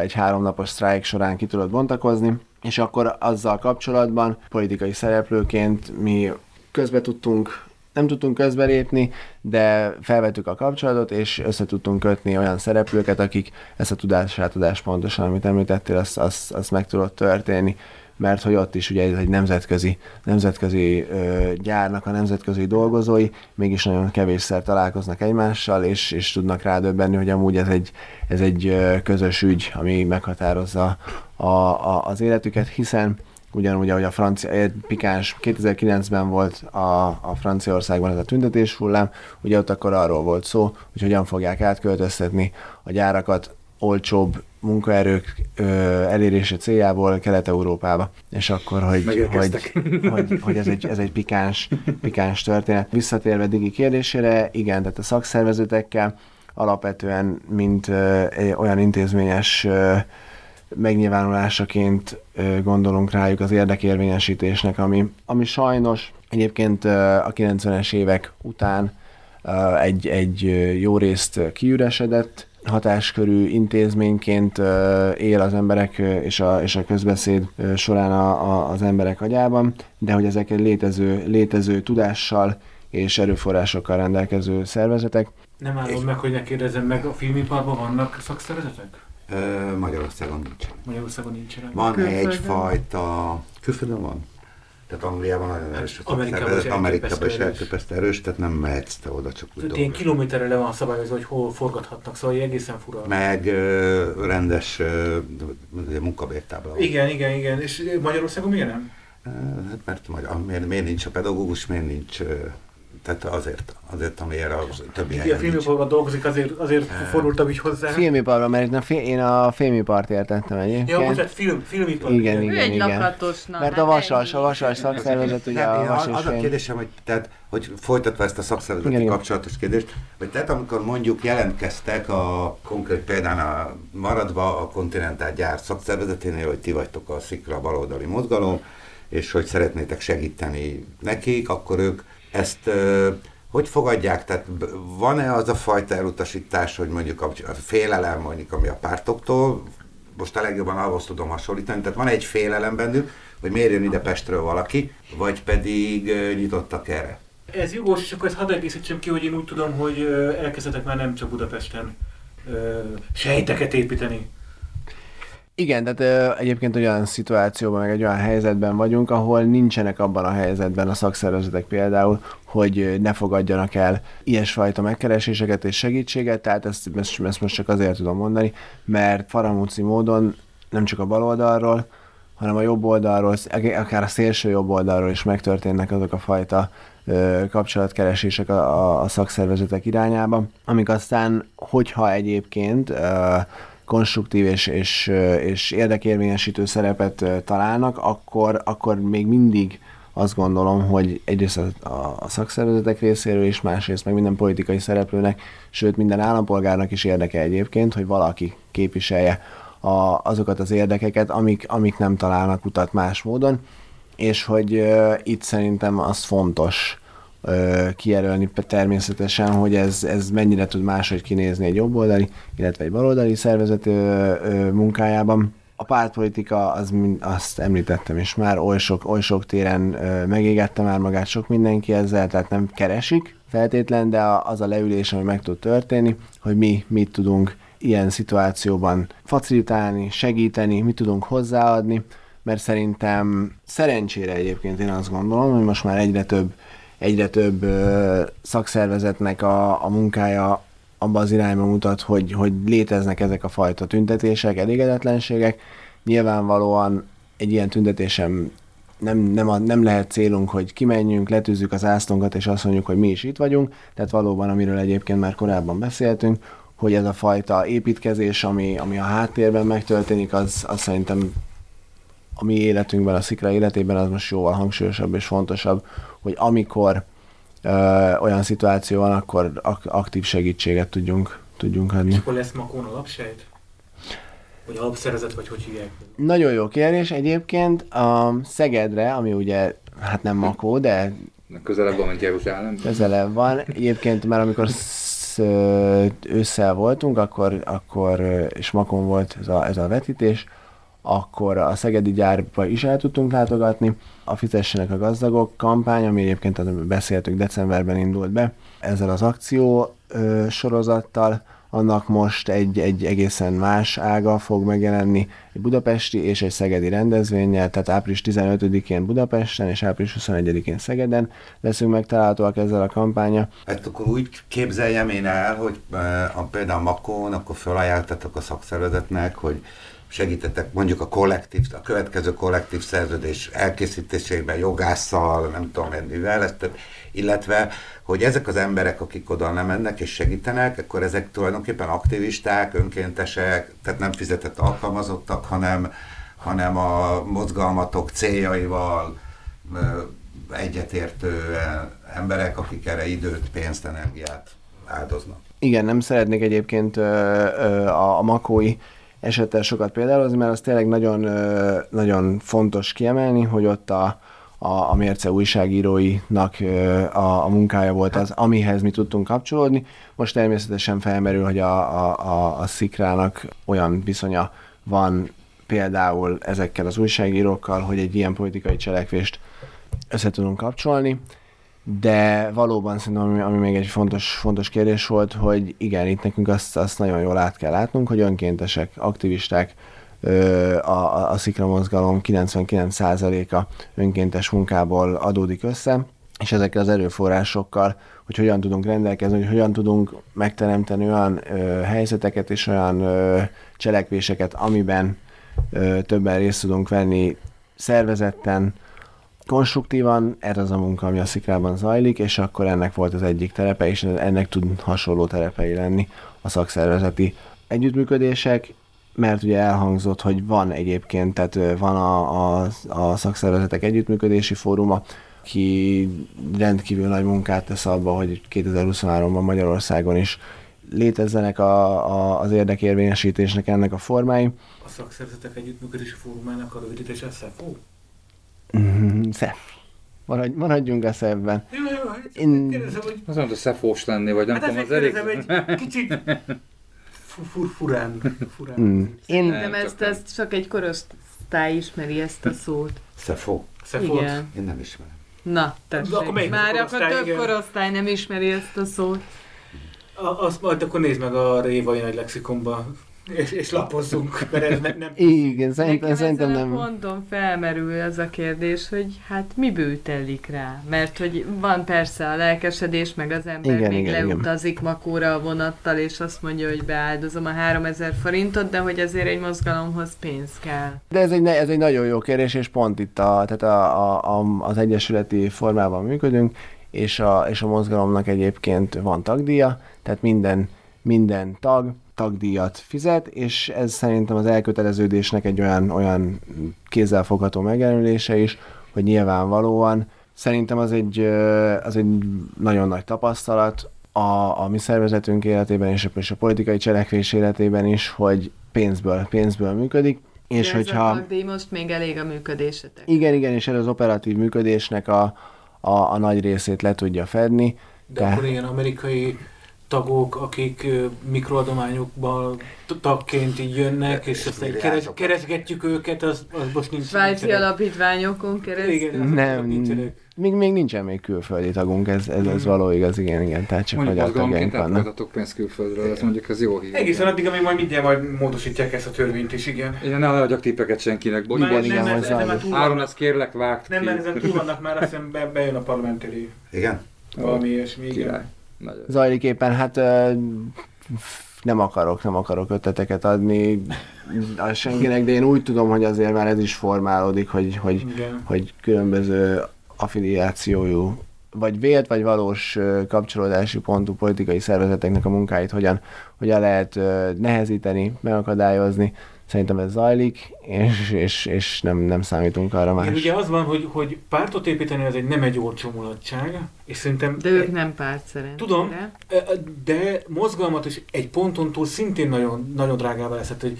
egy háromnapos sztrájk során ki tudott bontakozni, és akkor azzal kapcsolatban politikai szereplőként mi közbe tudtunk nem tudtunk közbelépni, de felvettük a kapcsolatot, és össze tudtunk kötni olyan szereplőket, akik ezt a tudásátadást pontosan, amit említettél, azt, azt, azt meg tudott történni mert hogy ott is ugye ez egy nemzetközi, nemzetközi ö, gyárnak a nemzetközi dolgozói mégis nagyon kevésszer találkoznak egymással, és, és tudnak rádöbbenni, hogy amúgy ez egy, ez egy közös ügy, ami meghatározza a, a, az életüket, hiszen ugyanúgy, ahogy a francia, pikáns 2009-ben volt a, a Franciaországban ez a tüntetés hullám, ugye ott akkor arról volt szó, hogy hogyan fogják átköltöztetni a gyárakat olcsóbb munkaerők ö, elérése céljából Kelet-Európába. És akkor, hogy, hogy, hogy, hogy, ez, egy, ez egy pikáns, pikáns történet. Visszatérve Digi kérdésére, igen, tehát a szakszervezetekkel alapvetően, mint ö, olyan intézményes ö, megnyilvánulásaként ö, gondolunk rájuk az érdekérvényesítésnek, ami, ami sajnos egyébként ö, a 90-es évek után egy, egy jó részt kiüresedett, hatáskörű intézményként él az emberek és a, és a közbeszéd során a, a, az emberek agyában, de hogy ezek egy létező, létező tudással és erőforrásokkal rendelkező szervezetek. Nem állom és... meg, hogy ne kérdezem meg, a filmiparban vannak szakszervezetek? Magyarországon nincsen. Magyarországon nincsenek. Van egyfajta... Külföldön van? Tehát Angliában nagyon erős a Amerikában, is Amerikában is elképesztő erős, tehát nem mehetsz te oda csak úgy Ilyen kilométerre le van szabályozva, hogy hol forgathatnak, szóval egészen fura. Meg ö, rendes ö, munkabértábla. Igen, igen, igen. És Magyarországon miért nem? Hát mert miért, miért nincs a pedagógus, miért nincs tehát azért, azért amiért a többi helyen A filmiparban dolgozik, azért, azért e... fordultam így hozzá. Filmiparban, mert a fi, én a filmipart értettem egyébként. Ja, bocsánat, film, filmipar. Igen, igen, egy igen. lakatosnak. Mert a vasas, a vasas szakszervezet, ugye a vas Az a kérdésem, hogy, tehát, hogy folytatva ezt a szakszervezeti igen, kapcsolatos kérdést, hogy tehát amikor mondjuk jelentkeztek a konkrét példán a maradva a kontinentál gyár szakszervezeténél, hogy ti vagytok a szikra baloldali mozgalom, és hogy szeretnétek segíteni nekik, akkor ők ezt hogy fogadják? Tehát van-e az a fajta elutasítás, hogy mondjuk a félelem mondjuk, ami a pártoktól most a legjobban ahhoz tudom hasonlítani. Tehát van egy félelem bennük, hogy miért jön ide Pestről valaki, vagy pedig nyitottak erre. Ez jogos, és akkor ezt hadd egészítsem ki, hogy én úgy tudom, hogy elkezdhetek már nem csak Budapesten sejteket építeni. Igen, tehát egyébként olyan szituációban, meg egy olyan helyzetben vagyunk, ahol nincsenek abban a helyzetben a szakszervezetek például, hogy ne fogadjanak el ilyesfajta megkereséseket és segítséget, tehát ezt, ezt, ezt most csak azért tudom mondani, mert faramúci módon nem csak a bal oldalról, hanem a jobb oldalról, akár a szélső jobb oldalról is megtörténnek azok a fajta kapcsolatkeresések a, a, a szakszervezetek irányába, amik aztán, hogyha egyébként konstruktív és, és, és érdekérvényesítő szerepet találnak, akkor, akkor még mindig azt gondolom, hogy egyrészt a, a, szakszervezetek részéről is, másrészt meg minden politikai szereplőnek, sőt minden állampolgárnak is érdeke egyébként, hogy valaki képviselje a, azokat az érdekeket, amik, amik nem találnak utat más módon, és hogy uh, itt szerintem az fontos, kijelölni természetesen, hogy ez, ez mennyire tud máshogy kinézni egy jobboldali, illetve egy baloldali szervezet munkájában. A pártpolitika, az, azt említettem is már, oly sok, oly sok téren megégette már magát sok mindenki ezzel, tehát nem keresik feltétlen, de az a leülés, ami meg tud történni, hogy mi mit tudunk ilyen szituációban facilitálni, segíteni, mit tudunk hozzáadni, mert szerintem szerencsére egyébként én azt gondolom, hogy most már egyre több egyre több szakszervezetnek a, a munkája abba az irányba mutat, hogy, hogy léteznek ezek a fajta tüntetések, elégedetlenségek. Nyilvánvalóan egy ilyen tüntetésem nem, nem, a, nem lehet célunk, hogy kimenjünk, letűzzük az ászlónkat, és azt mondjuk, hogy mi is itt vagyunk. Tehát valóban, amiről egyébként már korábban beszéltünk, hogy ez a fajta építkezés, ami, ami a háttérben megtörténik, az, az szerintem a mi életünkben, a szikra életében az most jóval hangsúlyosabb és fontosabb, hogy amikor ö, olyan szituáció van, akkor ak- aktív segítséget tudjunk, tudjunk adni. És akkor lesz Makón alapsejt? Vagy alapszervezet, vagy hogy hívják? Nagyon jó kérdés. Egyébként a Szegedre, ami ugye, hát nem Makó, de... Közelebb van, mint Jeruzsálem. Közelebb van. Egyébként már amikor ősszel voltunk, akkor, akkor és Makon volt ez a, ez a vetítés, akkor a Szegedi gyárba is el tudtunk látogatni. A Fizessenek a gazdagok kampány, ami egyébként, amit beszéltük, decemberben indult be, ezzel az akció ö, sorozattal, annak most egy, egy egészen más ága fog megjelenni, egy budapesti és egy szegedi rendezvényel, tehát április 15-én Budapesten és április 21-én Szegeden leszünk megtalálhatóak ezzel a kampánya. Hát akkor úgy képzeljem én el, hogy a, például Makón, akkor felajánltatok a szakszervezetnek, hogy segítettek mondjuk a kollektív, a következő kollektív szerződés elkészítésében jogásszal, nem tudom mivel, illetve, hogy ezek az emberek, akik oda nem mennek és segítenek, akkor ezek tulajdonképpen aktivisták, önkéntesek, tehát nem fizetett alkalmazottak, hanem, hanem a mozgalmatok céljaival egyetértő emberek, akik erre időt, pénzt, energiát áldoznak. Igen, nem szeretnék egyébként a, a makói esettel sokat példálozni, mert az tényleg nagyon, nagyon fontos kiemelni, hogy ott a, a, a Mérce újságíróinak a, a munkája volt az, amihez mi tudtunk kapcsolódni. Most természetesen felmerül, hogy a, a, a, a Szikrának olyan viszonya van például ezekkel az újságírókkal, hogy egy ilyen politikai cselekvést össze tudunk kapcsolni de valóban szerintem, ami, ami még egy fontos, fontos kérdés volt, hogy igen, itt nekünk azt, azt nagyon jól át kell látnunk, hogy önkéntesek, aktivisták, a, a, a szikra mozgalom 99%-a önkéntes munkából adódik össze, és ezekkel az erőforrásokkal, hogy hogyan tudunk rendelkezni, hogy hogyan tudunk megteremteni olyan ö, helyzeteket és olyan ö, cselekvéseket, amiben ö, többen részt tudunk venni szervezetten, konstruktívan, ez az a munka, ami a szikrában zajlik, és akkor ennek volt az egyik terepe, és ennek tud hasonló terepei lenni a szakszervezeti együttműködések, mert ugye elhangzott, hogy van egyébként, tehát van a, a, a szakszervezetek együttműködési fóruma, ki rendkívül nagy munkát tesz abba, hogy 2023-ban Magyarországon is létezzenek a, a, az érdekérvényesítésnek ennek a formái. A szakszervezetek együttműködési fórumának a rövidítés SZFO? Mm, szef. Maradj, maradjunk a szebben. Jó, jó, hát Én... kérdezem, hogy... Az mondta, szefós lenni, vagy nem hát tudom, az elég... egy kicsit furán. furán. Mm. Én nem ezt, ezt csak egy korosztály ismeri ezt a szót. Szefo? Szefót? Igen. Én nem ismerem. Na, tessék. Már akkor több igen. korosztály nem ismeri ezt a szót. A, azt majd akkor nézd meg a Révai Nagy Lexikonba és, és lapozzunk, mert ez nem... Igen, szerintem, szerintem nem. ponton felmerül ez a kérdés, hogy hát mi bűtelik rá? Mert hogy van persze a lelkesedés, meg az ember igen, még igen, leutazik igen. makóra a vonattal, és azt mondja, hogy beáldozom a 3000 forintot, de hogy azért egy mozgalomhoz pénz kell. De ez egy, ez egy nagyon jó kérdés, és pont itt a, tehát a, a, a, az egyesületi formában működünk, és a, és a mozgalomnak egyébként van tagdíja, tehát minden, minden tag tagdíjat fizet, és ez szerintem az elköteleződésnek egy olyan, olyan kézzelfogható megjelenülése is, hogy nyilvánvalóan szerintem az egy, az egy nagyon nagy tapasztalat a, a mi szervezetünk életében és a, és a politikai cselekvés életében is, hogy pénzből, pénzből működik. És De hogyha... ez a tagdíj most még elég a működésetek. Igen, igen, és ez az operatív működésnek a, a, a nagy részét le tudja fedni. De Tehát... akkor ilyen amerikai tagok, akik mikroadományokban tagként így jönnek, és aztán keres, keresgetjük őket, az, az most nincs. Svájci alapítványokon keresztül? Igen, nem, még, még nincsen még külföldi tagunk, ez, ez, ez való igaz, igen, igen, tehát csak magyar tagjaink vannak. Mondjuk pénzt külföldről, ez mondjuk ez jó hír. Egészen addig, amíg majd mindjárt majd módosítják ezt a törvényt is, igen. Igen, ne adjak tippeket senkinek, bocs. Igen, igen, ez, ez, Áron, ezt kérlek, vágt Nem, mert ezen túl vannak már, azt hiszem be, bejön a parlamentéri. Igen? Valami ilyesmi, igen. Zajlik éppen, hát nem akarok, nem akarok ötleteket adni a senkinek, de én úgy tudom, hogy azért már ez is formálódik, hogy, hogy, hogy különböző affiliációjú vagy vélt, vagy valós kapcsolódási pontú politikai szervezeteknek a munkáit hogyan, hogyan lehet nehezíteni, megakadályozni szerintem ez zajlik, és, és, és nem, nem számítunk arra más. Igen, ugye az van, hogy, hogy pártot építeni az egy nem egy olcsó mulatság, és szerintem... De ők nem párt szerint. Tudom, de mozgalmat is egy ponton túl szintén nagyon, nagyon drágává lesz, hogy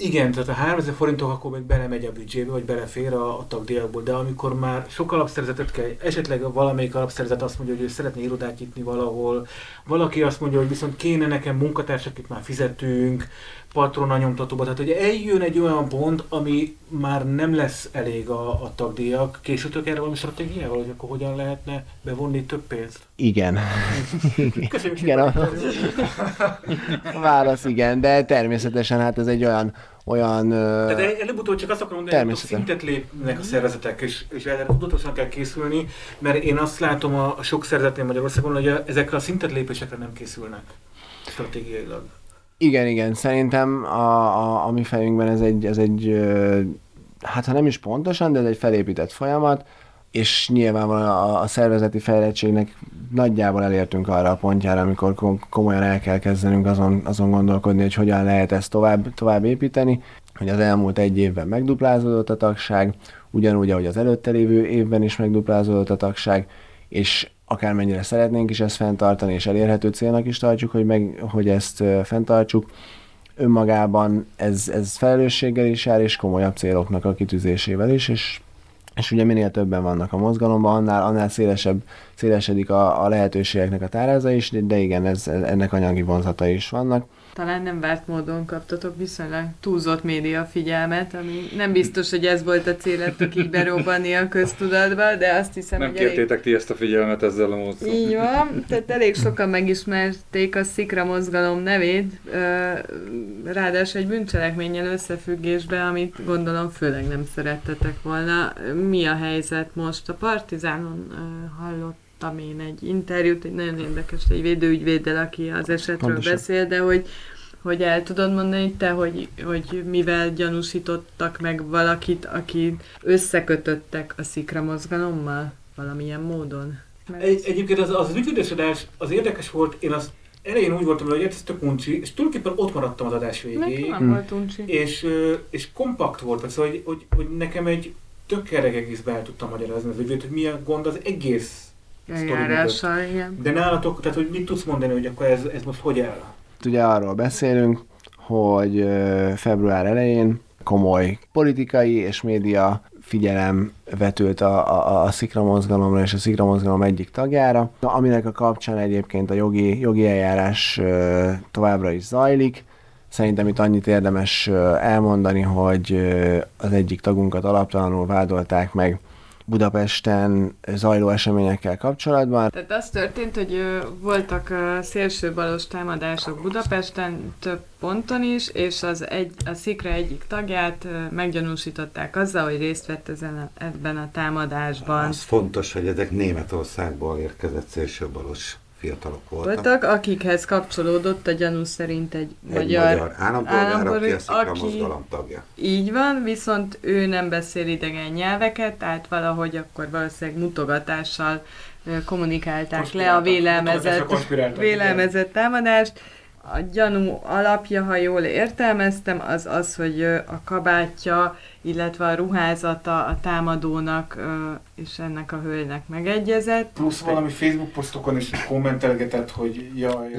igen, tehát a 3000 forintok akkor még belemegy a büdzsébe, vagy belefér a, a tagdíjakból, de amikor már sok alapszerzetet kell, esetleg valamelyik alapszerzet azt mondja, hogy ő szeretné irodát nyitni valahol, valaki azt mondja, hogy viszont kéne nekem munkatársak, akit már fizetünk, patrona nyomtatóba, tehát hogy eljön egy olyan pont, ami már nem lesz elég a, a tagdíjak. Készültök erre valami stratégiával, hogy akkor hogyan lehetne bevonni több pénzt? Igen. Köszönjük igen, a, a válasz igen, de természetesen hát ez egy olyan olyan... De előbb-utóbb csak azt akarom mondani, hogy szintet lépnek a szervezetek, és, és erre tudatosan kell készülni, mert én azt látom a, a sok szervezetnél Magyarországon, hogy a, ezekre a szintet lépésekre nem készülnek stratégiailag. Igen, igen, szerintem a, a, a mi fejünkben ez egy, ez egy, hát ha nem is pontosan, de ez egy felépített folyamat, és nyilvánvalóan a, a szervezeti fejlettségnek nagyjából elértünk arra a pontjára, amikor komolyan el kell kezdenünk azon, azon gondolkodni, hogy hogyan lehet ezt tovább, tovább építeni, hogy az elmúlt egy évben megduplázódott a tagság, ugyanúgy, ahogy az előtte lévő évben is megduplázódott a tagság, és akármennyire szeretnénk is ezt fenntartani, és elérhető célnak is tartjuk, hogy, meg, hogy ezt fenntartsuk, önmagában ez, ez felelősséggel is jár, és komolyabb céloknak a kitűzésével is, és és ugye minél többen vannak a mozgalomban, annál, annál szélesebb, szélesedik a, a lehetőségeknek a táráza is, de, de igen, ez, ennek anyagi vonzata is vannak talán nem várt módon kaptatok viszonylag túlzott média figyelmet, ami nem biztos, hogy ez volt a céletok így berobbanni a köztudatba, de azt hiszem, nem hogy kértétek elég... ti ezt a figyelmet ezzel a módszerrel. Így van, tehát elég sokan megismerték a Szikra mozgalom nevét, ráadásul egy bűncselekménnyel összefüggésbe, amit gondolom főleg nem szerettetek volna. Mi a helyzet most? A Partizánon hallott hallottam én egy interjút, egy nagyon érdekes, egy védőügyvéddel, aki az esetről Pontosan. beszél, de hogy, hogy el tudod mondani te, hogy, hogy mivel gyanúsítottak meg valakit, akit összekötöttek a szikra mozgalommal valamilyen módon? Egy, egyébként az, az ügyvédesedás az érdekes volt, én azt elején úgy voltam, hogy ez tök uncsi, és tulajdonképpen ott maradtam az adás végéig. Nekem nem volt uncsi. És, és kompakt volt, szóval, hogy, hogy, hogy nekem egy tök kerek egészbe el tudtam magyarázni az ügyvéd, hogy mi a gond az egész eljárással, igen. De nálatok, tehát hogy mit tudsz mondani, hogy akkor ez, ez most hogy áll? Ugye arról beszélünk, hogy február elején komoly politikai és média figyelem vetült a, a, a Szikra mozgalomra és a Szikra mozgalom egyik tagjára, aminek a kapcsán egyébként a jogi, jogi eljárás továbbra is zajlik, Szerintem itt annyit érdemes elmondani, hogy az egyik tagunkat alaptalanul vádolták meg Budapesten zajló eseményekkel kapcsolatban. Tehát az történt, hogy voltak szélső balos támadások Budapesten több ponton is, és az egy, a Szikra egyik tagját meggyanúsították azzal, hogy részt vett ezen a, ebben a támadásban. Az fontos, hogy ezek Németországból érkezett szélső balos fiatalok voltak. Voltak, akikhez kapcsolódott a gyanú szerint egy, egy magyar, magyar állampolgár, állampolgár, aki a aki, mozgalom tagja. Így van, viszont ő nem beszél idegen nyelveket, tehát valahogy akkor valószínűleg mutogatással kommunikálták le a vélelmezett, vélelmezett támadást a gyanú alapja, ha jól értelmeztem, az az, hogy a kabátja, illetve a ruházata a támadónak és ennek a hölgynek megegyezett. Plusz valami Facebook posztokon is kommentelgetett, hogy jaj...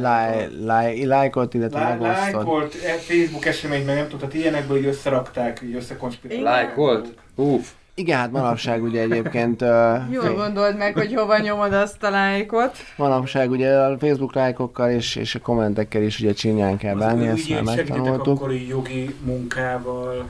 Lájkolt, illetve Lájkolt, e, Facebook esemény, meg nem tudtad, ilyenekből így összerakták, így összekonspirálták. Lájkolt? Uff. Igen, hát manapság ugye egyébként... Uh, Jól gondold meg, hogy hova nyomod azt a lájkot. Manapság ugye a Facebook lájkokkal és, és a kommentekkel is ugye csinyán kell bánni, ezt már megtanultuk. akkor jogi munkával.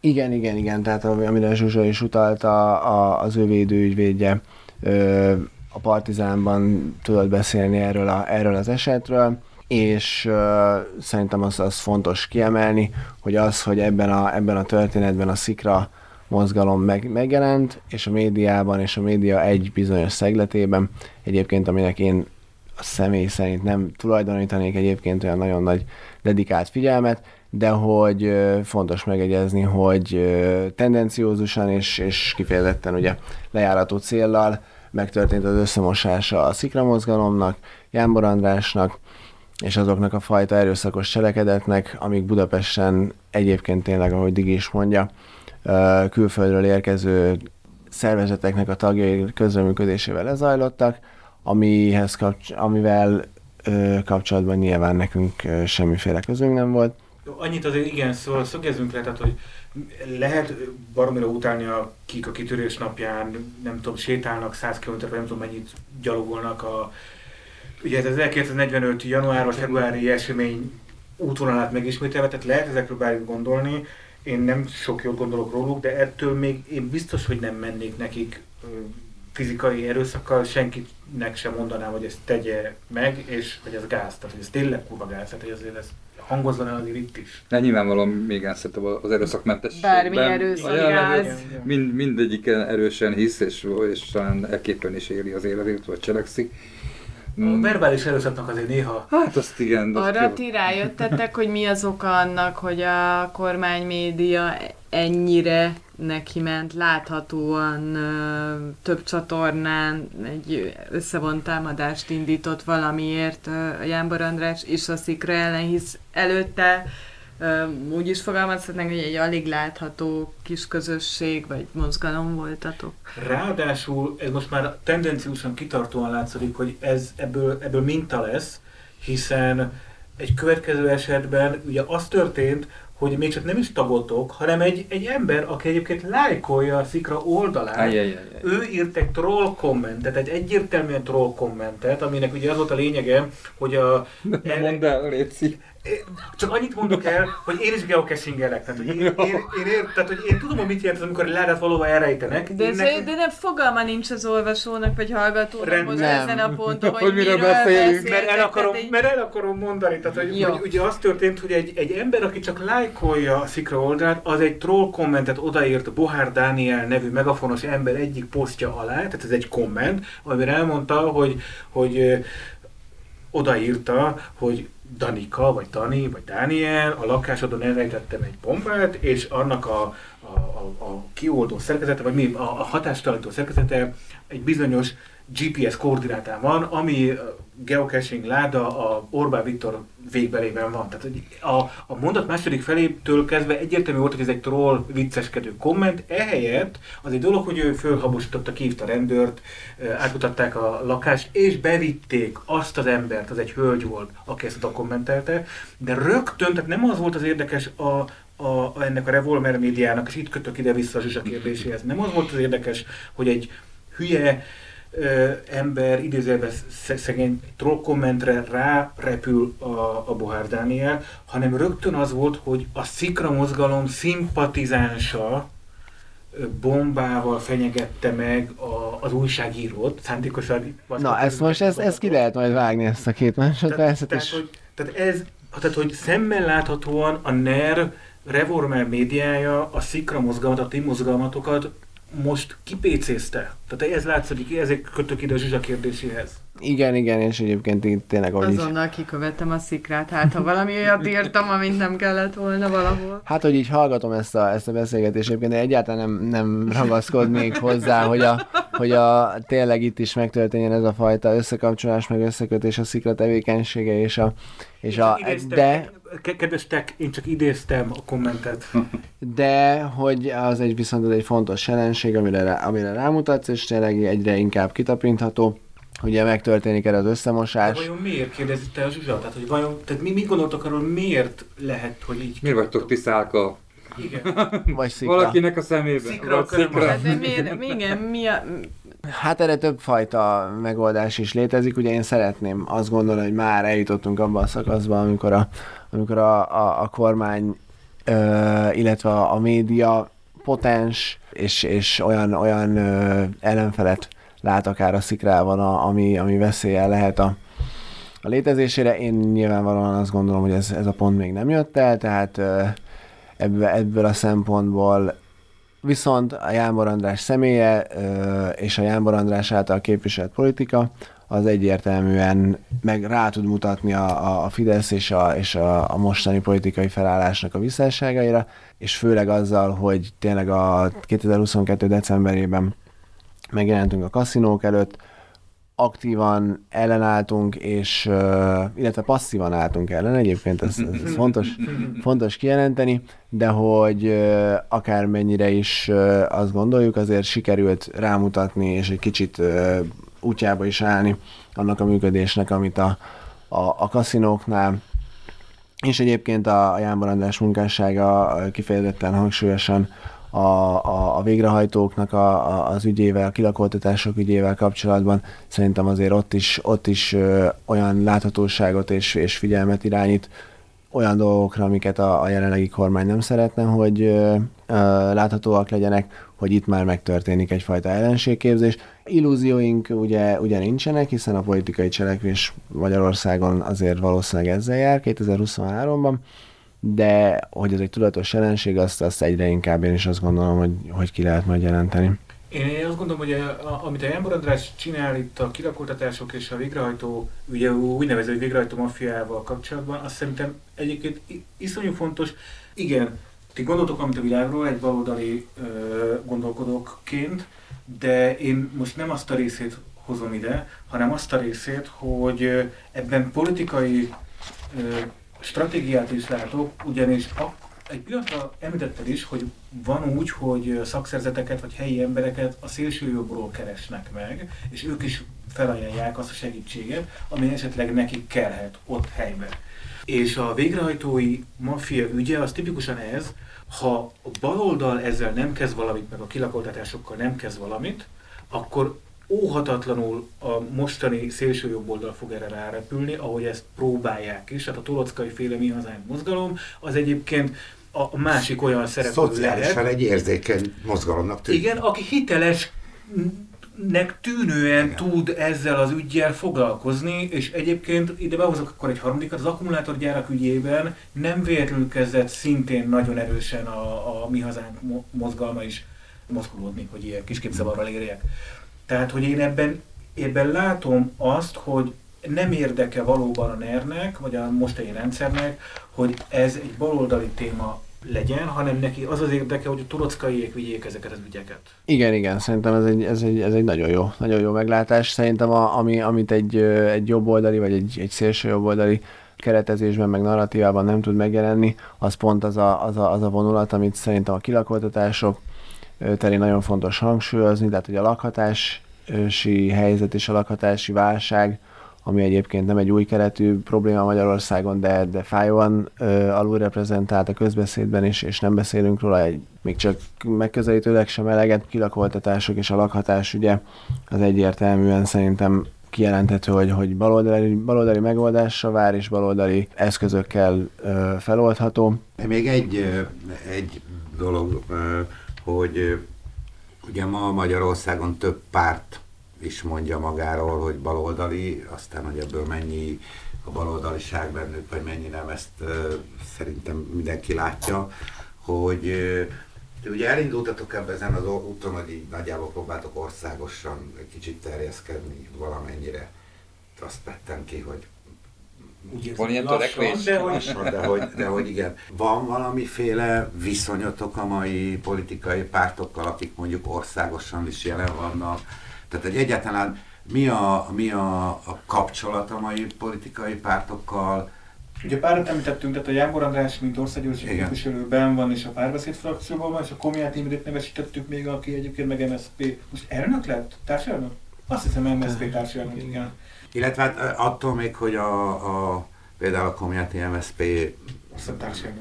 Igen, igen, igen, tehát amire Zsuzsa is utalt, a, a, az ő védőügyvédje ö, a Partizánban tudott beszélni erről, a, erről az esetről, és ö, szerintem az, az fontos kiemelni, hogy az, hogy ebben a, ebben a történetben a Szikra mozgalom meg, megjelent, és a médiában, és a média egy bizonyos szegletében, egyébként aminek én a személy szerint nem tulajdonítanék egyébként olyan nagyon nagy dedikált figyelmet, de hogy fontos megegyezni, hogy tendenciózusan és, és kifejezetten ugye lejárató céllal megtörtént az összemosása a Szikra mozgalomnak, Jánbor Andrásnak, és azoknak a fajta erőszakos cselekedetnek, amik Budapesten egyébként tényleg, ahogy Digi is mondja, külföldről érkező szervezeteknek a tagjai közreműködésével lezajlottak, amihez kapcs- amivel ö, kapcsolatban nyilván nekünk ö, semmiféle közünk nem volt. Annyit azért igen, szóval szögezzünk le, tehát, hogy lehet baromira utálni a kik a kitörés napján, nem tudom, sétálnak 100 km, vagy nem tudom mennyit gyalogolnak a Ugye ez az 1945. január vagy februári esemény útvonalát megismételve, tehát lehet ezekről bármit gondolni, én nem sok jót gondolok róluk, de ettől még én biztos, hogy nem mennék nekik fizikai erőszakkal, senkinek sem mondanám, hogy ezt tegye meg, és hogy ez gáz, tehát hogy ez tényleg kurva gáz, tehát hogy azért ez hangozzon el azért itt is. Ne nyilvánvalóan még szerintem az erőszakmentességben. Bármi erőszak, gáz. Mind, mindegyik erősen hisz, és, és talán ekképpen is éri az életét, vagy cselekszik. A verbális erőszaknak azért néha... Hát azt igen. Azt Arra ti rájöttetek, hogy mi az oka annak, hogy a kormány média ennyire neki ment, láthatóan ö, több csatornán egy összevont támadást indított valamiért ö, Jánbor András és a Szikra ellen, hisz előtte úgy is fogalmazhatnánk, hogy egy alig látható kis közösség vagy mozgalom voltatok. Ráadásul ez most már tendenciósan kitartóan látszik, hogy ez ebből, ebből minta lesz, hiszen egy következő esetben ugye az történt, hogy még csak nem is tagotok, hanem egy, egy ember, aki egyébként lájkolja a Szikra oldalát, Ajjajjaj. ő írt egy troll kommentet, egy egyértelműen troll kommentet, aminek ugye az volt a lényege, hogy a... Nem mondd el, Léci. Csak annyit mondok el, hogy én is geocachingelek. Tehát, hogy én, én, én, én, tehát, hogy én tudom, hogy mit jelent, amikor egy ládát valóban elrejtenek. De, ez, nekem... de nem fogalma nincs az olvasónak, vagy hallgatónak most ezen a ponton, hogy, hogy miről beszélünk. Mert el, akarom, egy... mert el akarom mondani. Tehát, hogy, hogy, ugye az történt, hogy egy, egy ember, aki csak lájkolja a Szikra oldalát, az egy troll kommentet odaírt Bohár Dániel nevű megafonos ember egyik posztja alá, tehát ez egy komment, amiben elmondta, hogy, hogy odaírta, hogy Danika, vagy Dani, vagy Dániel, a lakásodon elrejtettem egy bombát, és annak a, a, a, a kioldó szerkezete, vagy mi, a, a hatástalanító szerkezete egy bizonyos GPS koordinátán van, ami geocaching láda a Orbán Viktor végbelében van. Tehát a, a mondat második felétől kezdve egyértelmű volt, hogy ez egy troll vicceskedő komment. Ehelyett az egy dolog, hogy ő fölhabosította, kívta rendőrt, átmutatták a lakást, és bevitték azt az embert, az egy hölgy volt, aki ezt a kommentelte, de rögtön, tehát nem az volt az érdekes a, a, a ennek a revolver médiának, és itt kötök ide vissza a Zsuzsa kérdéséhez, nem az volt az érdekes, hogy egy hülye ö, ember idézőben szegény troll kommentre repül a, a Bohár Dániel, hanem rögtön az volt, hogy a szikra mozgalom szimpatizánsa bombával fenyegette meg a, az újságírót, szándékosan. Na, ezt most, ezt, ezt ki lehet majd vágni, ezt a két másodpercet tehát, tehát, hogy, tehát ez, tehát, hogy szemmel láthatóan a NER Revormer médiája a szikra mozgalmat, a ti mozgalmatokat most kipécézte. Tehát ez látszik, ezek kötök ide a Zsuzsa kérdéséhez. Igen, igen, és egyébként így tényleg ahogy Azonnal is... kikövettem a szikrát, hát ha valami olyat írtam, amit nem kellett volna valahol. Hát, hogy így hallgatom ezt a, ezt a beszélgetést, egyébként de egyáltalán nem, nem ragaszkodnék hozzá, hogy, a, hogy a, tényleg itt is megtörténjen ez a fajta összekapcsolás, meg összekötés a szikra tevékenysége, és a, és a, de... Kedves tek, én csak idéztem a kommentet. De, hogy az egy viszont egy fontos jelenség, amire, amire rámutatsz, és tényleg egyre inkább kitapintható ugye megtörténik el az összemosás. De vajon miért kérdezi te a Zsuzsa? Tehát, hogy vajon, tehát mi mit gondoltok arról, miért lehet, hogy így... Miért vagytok ti szálka? Igen. Vagy szikra. Valakinek a szemébe. Szikra, Vagy szikra. Hát, miért, igen, mi a... Hát erre több fajta megoldás is létezik. Ugye én szeretném azt gondolni, hogy már eljutottunk abban a szakaszban, amikor a, amikor a, a, a kormány, ö, illetve a, média potens és, és olyan, olyan ö, ellenfelet lát akár a szikrában, a, ami, ami veszélye lehet a, a létezésére. Én nyilvánvalóan azt gondolom, hogy ez, ez a pont még nem jött el, tehát ebből, ebből a szempontból viszont a Jánbor András személye és a Jánbor András által képviselt politika az egyértelműen meg rá tud mutatni a, a Fidesz és, a, és a, a mostani politikai felállásnak a visszásságaira, és főleg azzal, hogy tényleg a 2022. decemberében megjelentünk a kaszinók előtt, aktívan ellenálltunk, és, illetve passzívan álltunk ellen, egyébként ez, ez, fontos, fontos kijelenteni, de hogy akármennyire is azt gondoljuk, azért sikerült rámutatni, és egy kicsit útjába is állni annak a működésnek, amit a, a, a kaszinóknál. És egyébként a, a Jánbor András munkássága kifejezetten hangsúlyosan a, a, a végrehajtóknak a, a, az ügyével, a kilakoltatások ügyével kapcsolatban szerintem azért ott is, ott is ö, olyan láthatóságot és, és figyelmet irányít olyan dolgokra, amiket a, a jelenlegi kormány nem szeretne, hogy ö, ö, láthatóak legyenek, hogy itt már megtörténik egyfajta ellenségképzés. Illúzióink ugye, ugye nincsenek, hiszen a politikai cselekvés Magyarországon azért valószínűleg ezzel jár 2023-ban, de hogy ez egy tudatos jelenség, azt, azt egyre inkább én is azt gondolom, hogy, hogy ki lehet majd jelenteni. Én azt gondolom, hogy a, amit a Jánbor András csinál itt a kirakoltatások és a végrehajtó, ugye úgynevezett végrehajtó maffiával kapcsolatban, azt szerintem egyébként iszonyú fontos. Igen, ti gondoltok amit a világról egy baloldali ö, gondolkodóként, de én most nem azt a részét hozom ide, hanem azt a részét, hogy ebben politikai ö, stratégiát is látok, ugyanis a, egy pillanatra említetted is, hogy van úgy, hogy szakszerzeteket vagy helyi embereket a szélsőjobbról keresnek meg, és ők is felajánlják azt a segítséget, ami esetleg nekik kellhet ott helyben. És a végrehajtói maffia ügye az tipikusan ez, ha a baloldal ezzel nem kezd valamit, meg a kilakoltatásokkal nem kezd valamit, akkor óhatatlanul a mostani szélső jobb oldal fog erre rárepülni, ahogy ezt próbálják is. Tehát a Tolockai féle Mi Hazánk mozgalom az egyébként a másik olyan szereplő Szociálisan lehet. egy érzékeny mozgalomnak tűnik. Igen, aki hiteles nek tűnően Igen. tud ezzel az ügyjel foglalkozni, és egyébként ide behozok akkor egy harmadikat, az akkumulátorgyárak ügyében nem véletlenül kezdett szintén nagyon erősen a, a Mi Hazánk mozgalma is mozgolódni, hogy ilyen kisképzavarral érjek. Tehát, hogy én ebben, ebben látom azt, hogy nem érdeke valóban a NER-nek, vagy a mostani rendszernek, hogy ez egy baloldali téma legyen, hanem neki az az érdeke, hogy a torockaiék vigyék ezeket az ügyeket. Igen, igen, szerintem ez egy, ez egy, ez egy nagyon, jó, nagyon jó meglátás. Szerintem a, ami, amit egy, egy jobboldali, vagy egy, egy szélső jobboldali keretezésben, meg narratívában nem tud megjelenni, az pont az a, az a, az a vonulat, amit szerintem a kilakoltatások, terén nagyon fontos hangsúlyozni, tehát hogy a lakhatási helyzet és a lakhatási válság, ami egyébként nem egy új keretű probléma Magyarországon, de, de fájóan ö, alulreprezentált a közbeszédben is, és nem beszélünk róla, egy, még csak megközelítőleg sem eleget, kilakoltatások és a lakhatás ugye az egyértelműen szerintem kijelenthető, hogy, hogy baloldali, baloldali megoldásra vár, és baloldali eszközökkel ö, feloldható. Még egy, egy dolog, hogy ugye ma Magyarországon több párt is mondja magáról, hogy baloldali, aztán hogy ebből mennyi a baloldaliság bennük, vagy mennyi nem, ezt szerintem mindenki látja, hogy de ugye elindultatok ebben ezen az úton, hogy így nagyjából próbáltok országosan egy kicsit terjeszkedni valamennyire. Azt vettem ki, hogy úgy van ilyen törekvés? De hogy, de, hogy, de hogy igen. Van valamiféle viszonyatok a mai politikai pártokkal, akik mondjuk országosan is jelen vannak? Tehát, hogy egyáltalán mi a, mi a, a kapcsolat a mai politikai pártokkal? Ugye párat említettünk, tehát a Jámbor András, mint országgyűlési képviselőben van, és a párbeszéd frakcióban van, és a Komiát Imrét nevesítettük még, aki egyébként meg MSZP. Most elnök lett? Társadalmak? Azt hiszem MSZP társadalmak, igen. Illetve hát attól még, hogy a, a például a Komjati MSZP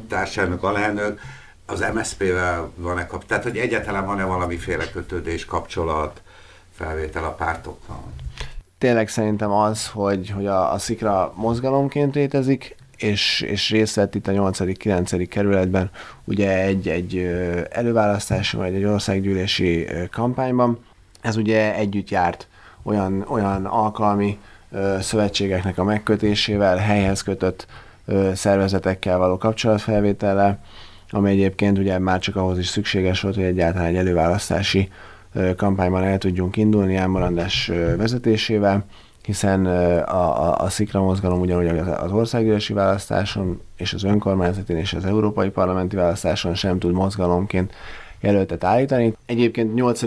társadalmi alelnök, az MSZP-vel van-e kap, tehát hogy egyáltalán van-e valamiféle kötődés, kapcsolat, felvétel a pártokkal? Tényleg szerintem az, hogy, hogy a, a szikra mozgalomként létezik, és, és részt vett itt a 8.-9. kerületben ugye egy, egy előválasztási, vagy egy országgyűlési kampányban. Ez ugye együtt járt olyan, olyan alkalmi szövetségeknek a megkötésével, helyhez kötött szervezetekkel való kapcsolatfelvétellel, ami egyébként ugye már csak ahhoz is szükséges volt, hogy egyáltalán egy előválasztási kampányban el tudjunk indulni Álmarandás vezetésével, hiszen a, a, a Szikra mozgalom ugyanúgy az országgyűlési választáson és az önkormányzati és az európai parlamenti választáson sem tud mozgalomként jelöltet állítani. Egyébként 8.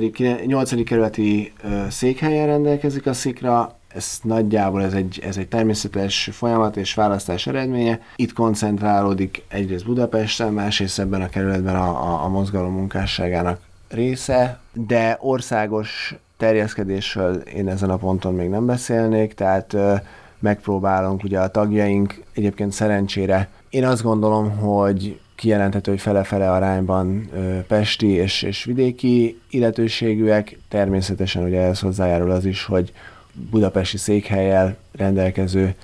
8. kerületi székhelyen rendelkezik a Szikra, ez nagyjából ez egy, ez egy természetes folyamat és választás eredménye. Itt koncentrálódik egyrészt Budapesten, másrészt ebben a kerületben a, a, a mozgalom munkásságának része, de országos terjeszkedésről én ezen a ponton még nem beszélnék, tehát megpróbálunk, ugye a tagjaink egyébként szerencsére, én azt gondolom, hogy kijelenthető, hogy fele-fele arányban ö, pesti és, és vidéki illetőségűek. Természetesen ugye ez hozzájárul az is, hogy budapesti székhelyel rendelkező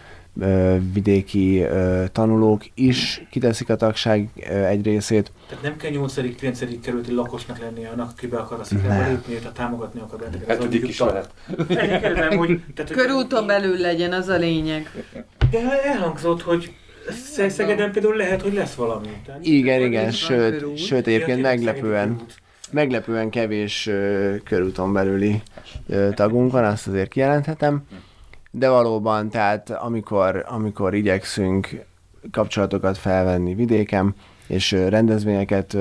vidéki ö, tanulók is kiteszik a tagság ö, egy részét. Tehát nem kell 8.-9. kerületi lakosnak lennie annak, aki be akar a sziklába lépni, tehát támogatni akar benneteket. Hát tudjuk is lehet. Körúton belül legyen, az a lényeg. De elhangzott, hogy Szegeden például lehet, hogy lesz valami. Tehát igen, igen, sőt, sőt egyébként meglepően, meglepően kevés uh, körúton belüli tagunk van, azt azért kijelenthetem. De valóban, tehát amikor, amikor igyekszünk kapcsolatokat felvenni vidéken, és rendezvényeket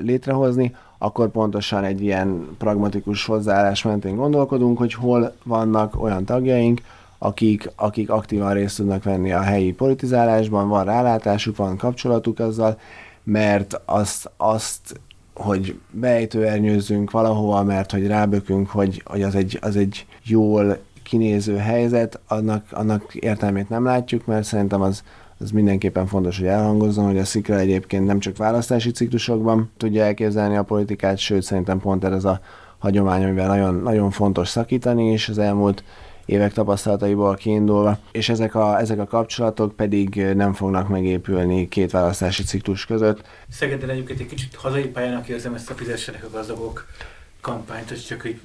létrehozni, akkor pontosan egy ilyen pragmatikus hozzáállás mentén gondolkodunk, hogy hol vannak olyan tagjaink, akik, akik aktívan részt tudnak venni a helyi politizálásban, van rálátásuk, van kapcsolatuk azzal, mert azt, azt hogy bejtőernyőzzünk valahova, mert hogy rábökünk, hogy, hogy az, egy, az egy jól kinéző helyzet, annak, annak értelmét nem látjuk, mert szerintem az, az mindenképpen fontos, hogy elhangozzon, hogy a Szikra egyébként nem csak választási ciklusokban tudja elképzelni a politikát, sőt szerintem pont ez a hagyomány, amivel nagyon, nagyon fontos szakítani, és az elmúlt évek tapasztalataiból kiindulva, és ezek a, ezek a kapcsolatok pedig nem fognak megépülni két választási ciklus között. Szegeden egyébként egy kicsit hazai pályának érzem ezt a fizessenek a gazdagok kampányt, hogy csak egy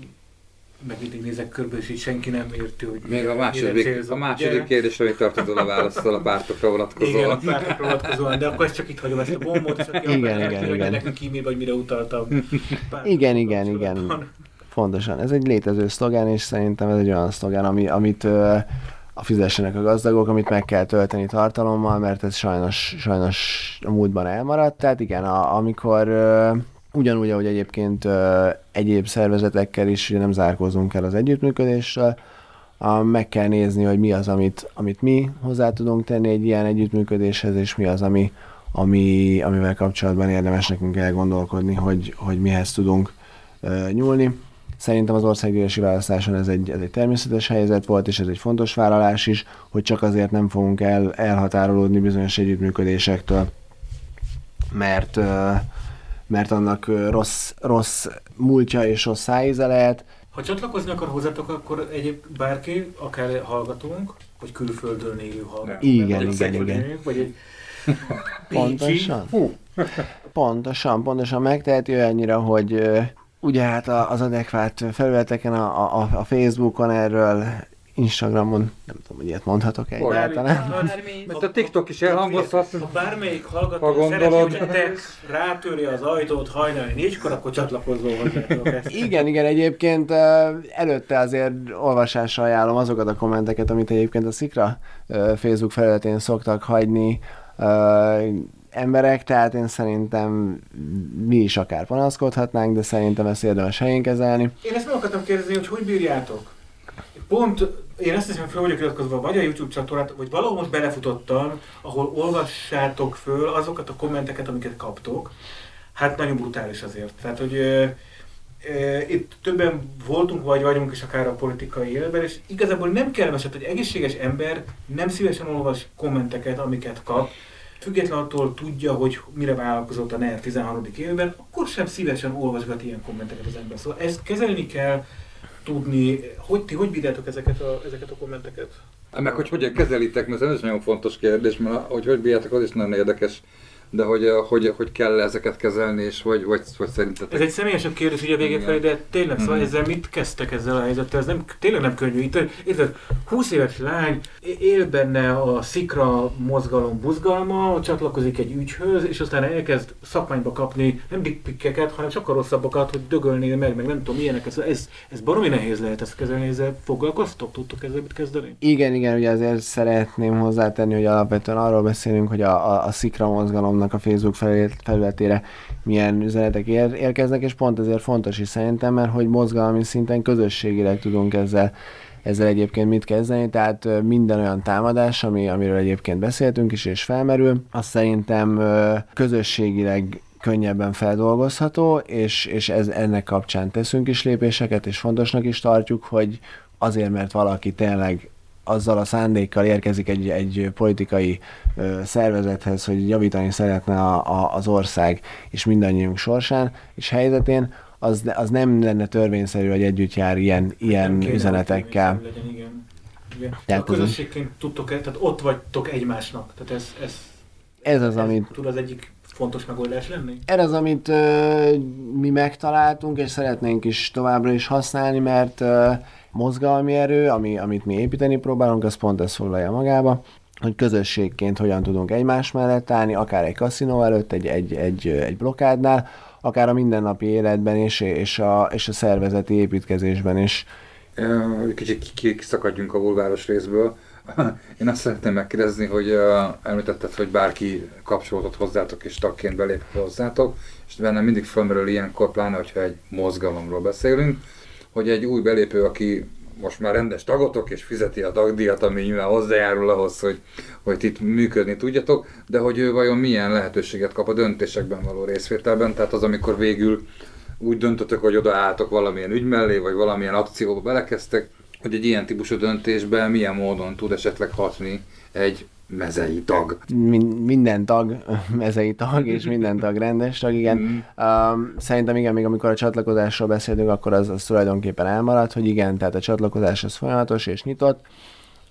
meg mindig nézek körbe, és így senki nem érti, hogy Még a második, célzom, a második kérdés, amit tartod a válaszol a pártokra vonatkozóan. Igen, a pártokra vonatkozóan, de akkor ezt csak itt hagyom ezt a bombot, és aki igen, igen, igen. hogy nekünk e vagy mire utaltam. Igen, igen, igen. Pontosan. Ez egy létező szlogán, és szerintem ez egy olyan szlogán, ami, amit ö, a fizessenek a gazdagok, amit meg kell tölteni tartalommal, mert ez sajnos, sajnos a múltban elmaradt. Tehát igen, a, amikor ö, ugyanúgy, ahogy egyébként egyéb szervezetekkel is nem zárkózunk el az együttműködéssel, meg kell nézni, hogy mi az, amit, amit mi hozzá tudunk tenni egy ilyen együttműködéshez, és mi az, ami, ami, amivel kapcsolatban érdemes nekünk elgondolkodni, hogy, hogy mihez tudunk nyúlni. Szerintem az országgyűlési választáson ez egy, ez egy természetes helyzet volt, és ez egy fontos vállalás is, hogy csak azért nem fogunk el, elhatárolódni bizonyos együttműködésektől, mert, mert annak rossz, rossz múltja és rossz szájíze lehet. Ha csatlakozni akar hozzátok, akkor egyéb bárki, akár hallgatónk, vagy külföldön élő hallgató. Igen, igen, igen. Vagy egy Pontosan. Pontosan, pontosan megteheti olyannyira, hogy ugye hát az adekvát felületeken, a, a, a Facebookon erről Instagramon, nem tudom, hogy ilyet mondhatok egyáltalán. Mert a TikTok is elhangozhat. Ha bármelyik hallgató ha gondolod. hogy te rátöri az ajtót hajnali négykor, akkor csatlakozol. Igen, igen, egyébként előtte azért olvasásra ajánlom azokat a kommenteket, amit egyébként a Szikra Facebook felületén szoktak hagyni, emberek, tehát én szerintem mi is akár panaszkodhatnánk, de szerintem ezt érdemes helyén kezelni. Én ezt meg akartam kérdezni, hogy hogy bírjátok? Pont én azt hiszem, fel vagyok iratkozva vagy a YouTube csatornát, vagy valahol most belefutottam, ahol olvassátok föl azokat a kommenteket, amiket kaptok. Hát nagyon brutális azért. Tehát, hogy e, e, itt többen voltunk, vagy vagyunk is akár a politikai életben, és igazából nem kellemes, hogy egészséges ember nem szívesen olvas kommenteket, amiket kap, független attól tudja, hogy mire vállalkozott a NER 13. évben, akkor sem szívesen olvasgat ilyen kommenteket az ember. Szóval ezt kezelni kell, tudni, hogy ti hogy bírjátok ezeket a, ezeket a kommenteket? Meg hogy hogyan kezelitek, mert ez nagyon fontos kérdés, mert hogy hogy bírjátok, az is nagyon érdekes de hogy, eh, hogy, hogy kell ezeket kezelni, és vagy, vagy, vagy szerintetek? Ez egy személyesebb kérdés ugye a végén felé, de tényleg, mm-hmm. szóval mhm. ezzel mit kezdtek ezzel a helyzettel? Ez nem, tényleg nem könnyű. Itt, érted, 20 éves lány, él benne a szikra mozgalom buzgalma, csatlakozik egy ügyhöz, és aztán elkezd szakmányba kapni nem dickpikkeket, hanem csak a rosszabbakat, hogy dögölnél meg, meg nem tudom, ilyeneket. Szóval ez, ez baromi nehéz lehet ezt kezelni, ezzel foglalkoztok? Tudtok ezzel mit kezdeni? Igen, igen, ugye azért szeretném hozzátenni, hogy alapvetően arról beszélünk, hogy a, a, a szikra mozgalom annak a Facebook felületére milyen üzenetek ér- érkeznek, és pont ezért fontos is szerintem, mert hogy mozgalmi szinten közösségileg tudunk ezzel ezzel egyébként mit kezdeni, tehát minden olyan támadás, ami, amiről egyébként beszéltünk is, és felmerül, az szerintem közösségileg könnyebben feldolgozható, és, és ez, ennek kapcsán teszünk is lépéseket, és fontosnak is tartjuk, hogy azért, mert valaki tényleg azzal a szándékkal érkezik egy, egy politikai ö, szervezethez, hogy javítani szeretne a, a, az ország és mindannyiunk sorsán és helyzetén, az, az nem lenne törvényszerű, hogy együtt jár ilyen, ilyen kéne, üzenetekkel. Legyen, igen. igen. Tehát a közösségként tudtok, tehát ott vagytok egymásnak. Tehát ez, ez, ez az, ez amit... Tud az egyik fontos megoldás lenni? Ez az, amit ö, mi megtaláltunk, és szeretnénk is továbbra is használni, mert ö, mozgalmi erő, ami, amit mi építeni próbálunk, az pont ezt foglalja magába, hogy közösségként hogyan tudunk egymás mellett állni, akár egy kaszinó előtt, egy, egy, egy, egy blokádnál, akár a mindennapi életben is, és a, és a szervezeti építkezésben is. Kicsit kiszakadjunk a bulváros részből. Én azt szeretném megkérdezni, hogy említetted, hogy bárki kapcsolódott hozzátok és tagként belép hozzátok, és bennem mindig felmerül ilyenkor, pláne, hogyha egy mozgalomról beszélünk, hogy egy új belépő, aki most már rendes tagotok, és fizeti a tagdíjat, ami nyilván hozzájárul ahhoz, hogy, hogy itt működni tudjatok, de hogy ő vajon milyen lehetőséget kap a döntésekben való részvételben, tehát az, amikor végül úgy döntötök, hogy odaálltok valamilyen ügy mellé, vagy valamilyen akcióba belekeztek, hogy egy ilyen típusú döntésben milyen módon tud esetleg hatni egy mezei tag. Min- minden tag mezei tag, és minden tag rendes tag, igen. Mm. Um, szerintem igen, még amikor a csatlakozásról beszélünk, akkor az, az tulajdonképpen elmaradt, hogy igen, tehát a csatlakozás az folyamatos és nyitott.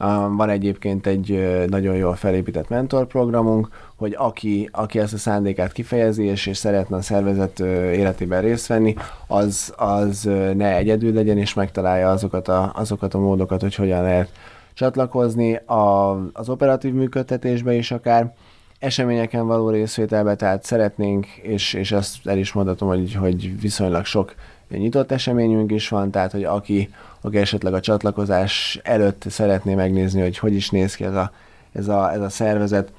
Um, van egyébként egy nagyon jól felépített mentorprogramunk, hogy aki, aki ezt a szándékát kifejezi, és, és szeretne a szervezet életében részt venni, az, az ne egyedül legyen, és megtalálja azokat a, azokat a módokat, hogy hogyan lehet csatlakozni a, az operatív működtetésbe is akár, eseményeken való részvételbe, tehát szeretnénk, és, és ezt el is mondhatom, hogy, hogy viszonylag sok nyitott eseményünk is van, tehát hogy aki, aki esetleg a csatlakozás előtt szeretné megnézni, hogy hogy is néz ki ez a, ez a, ez a szervezet,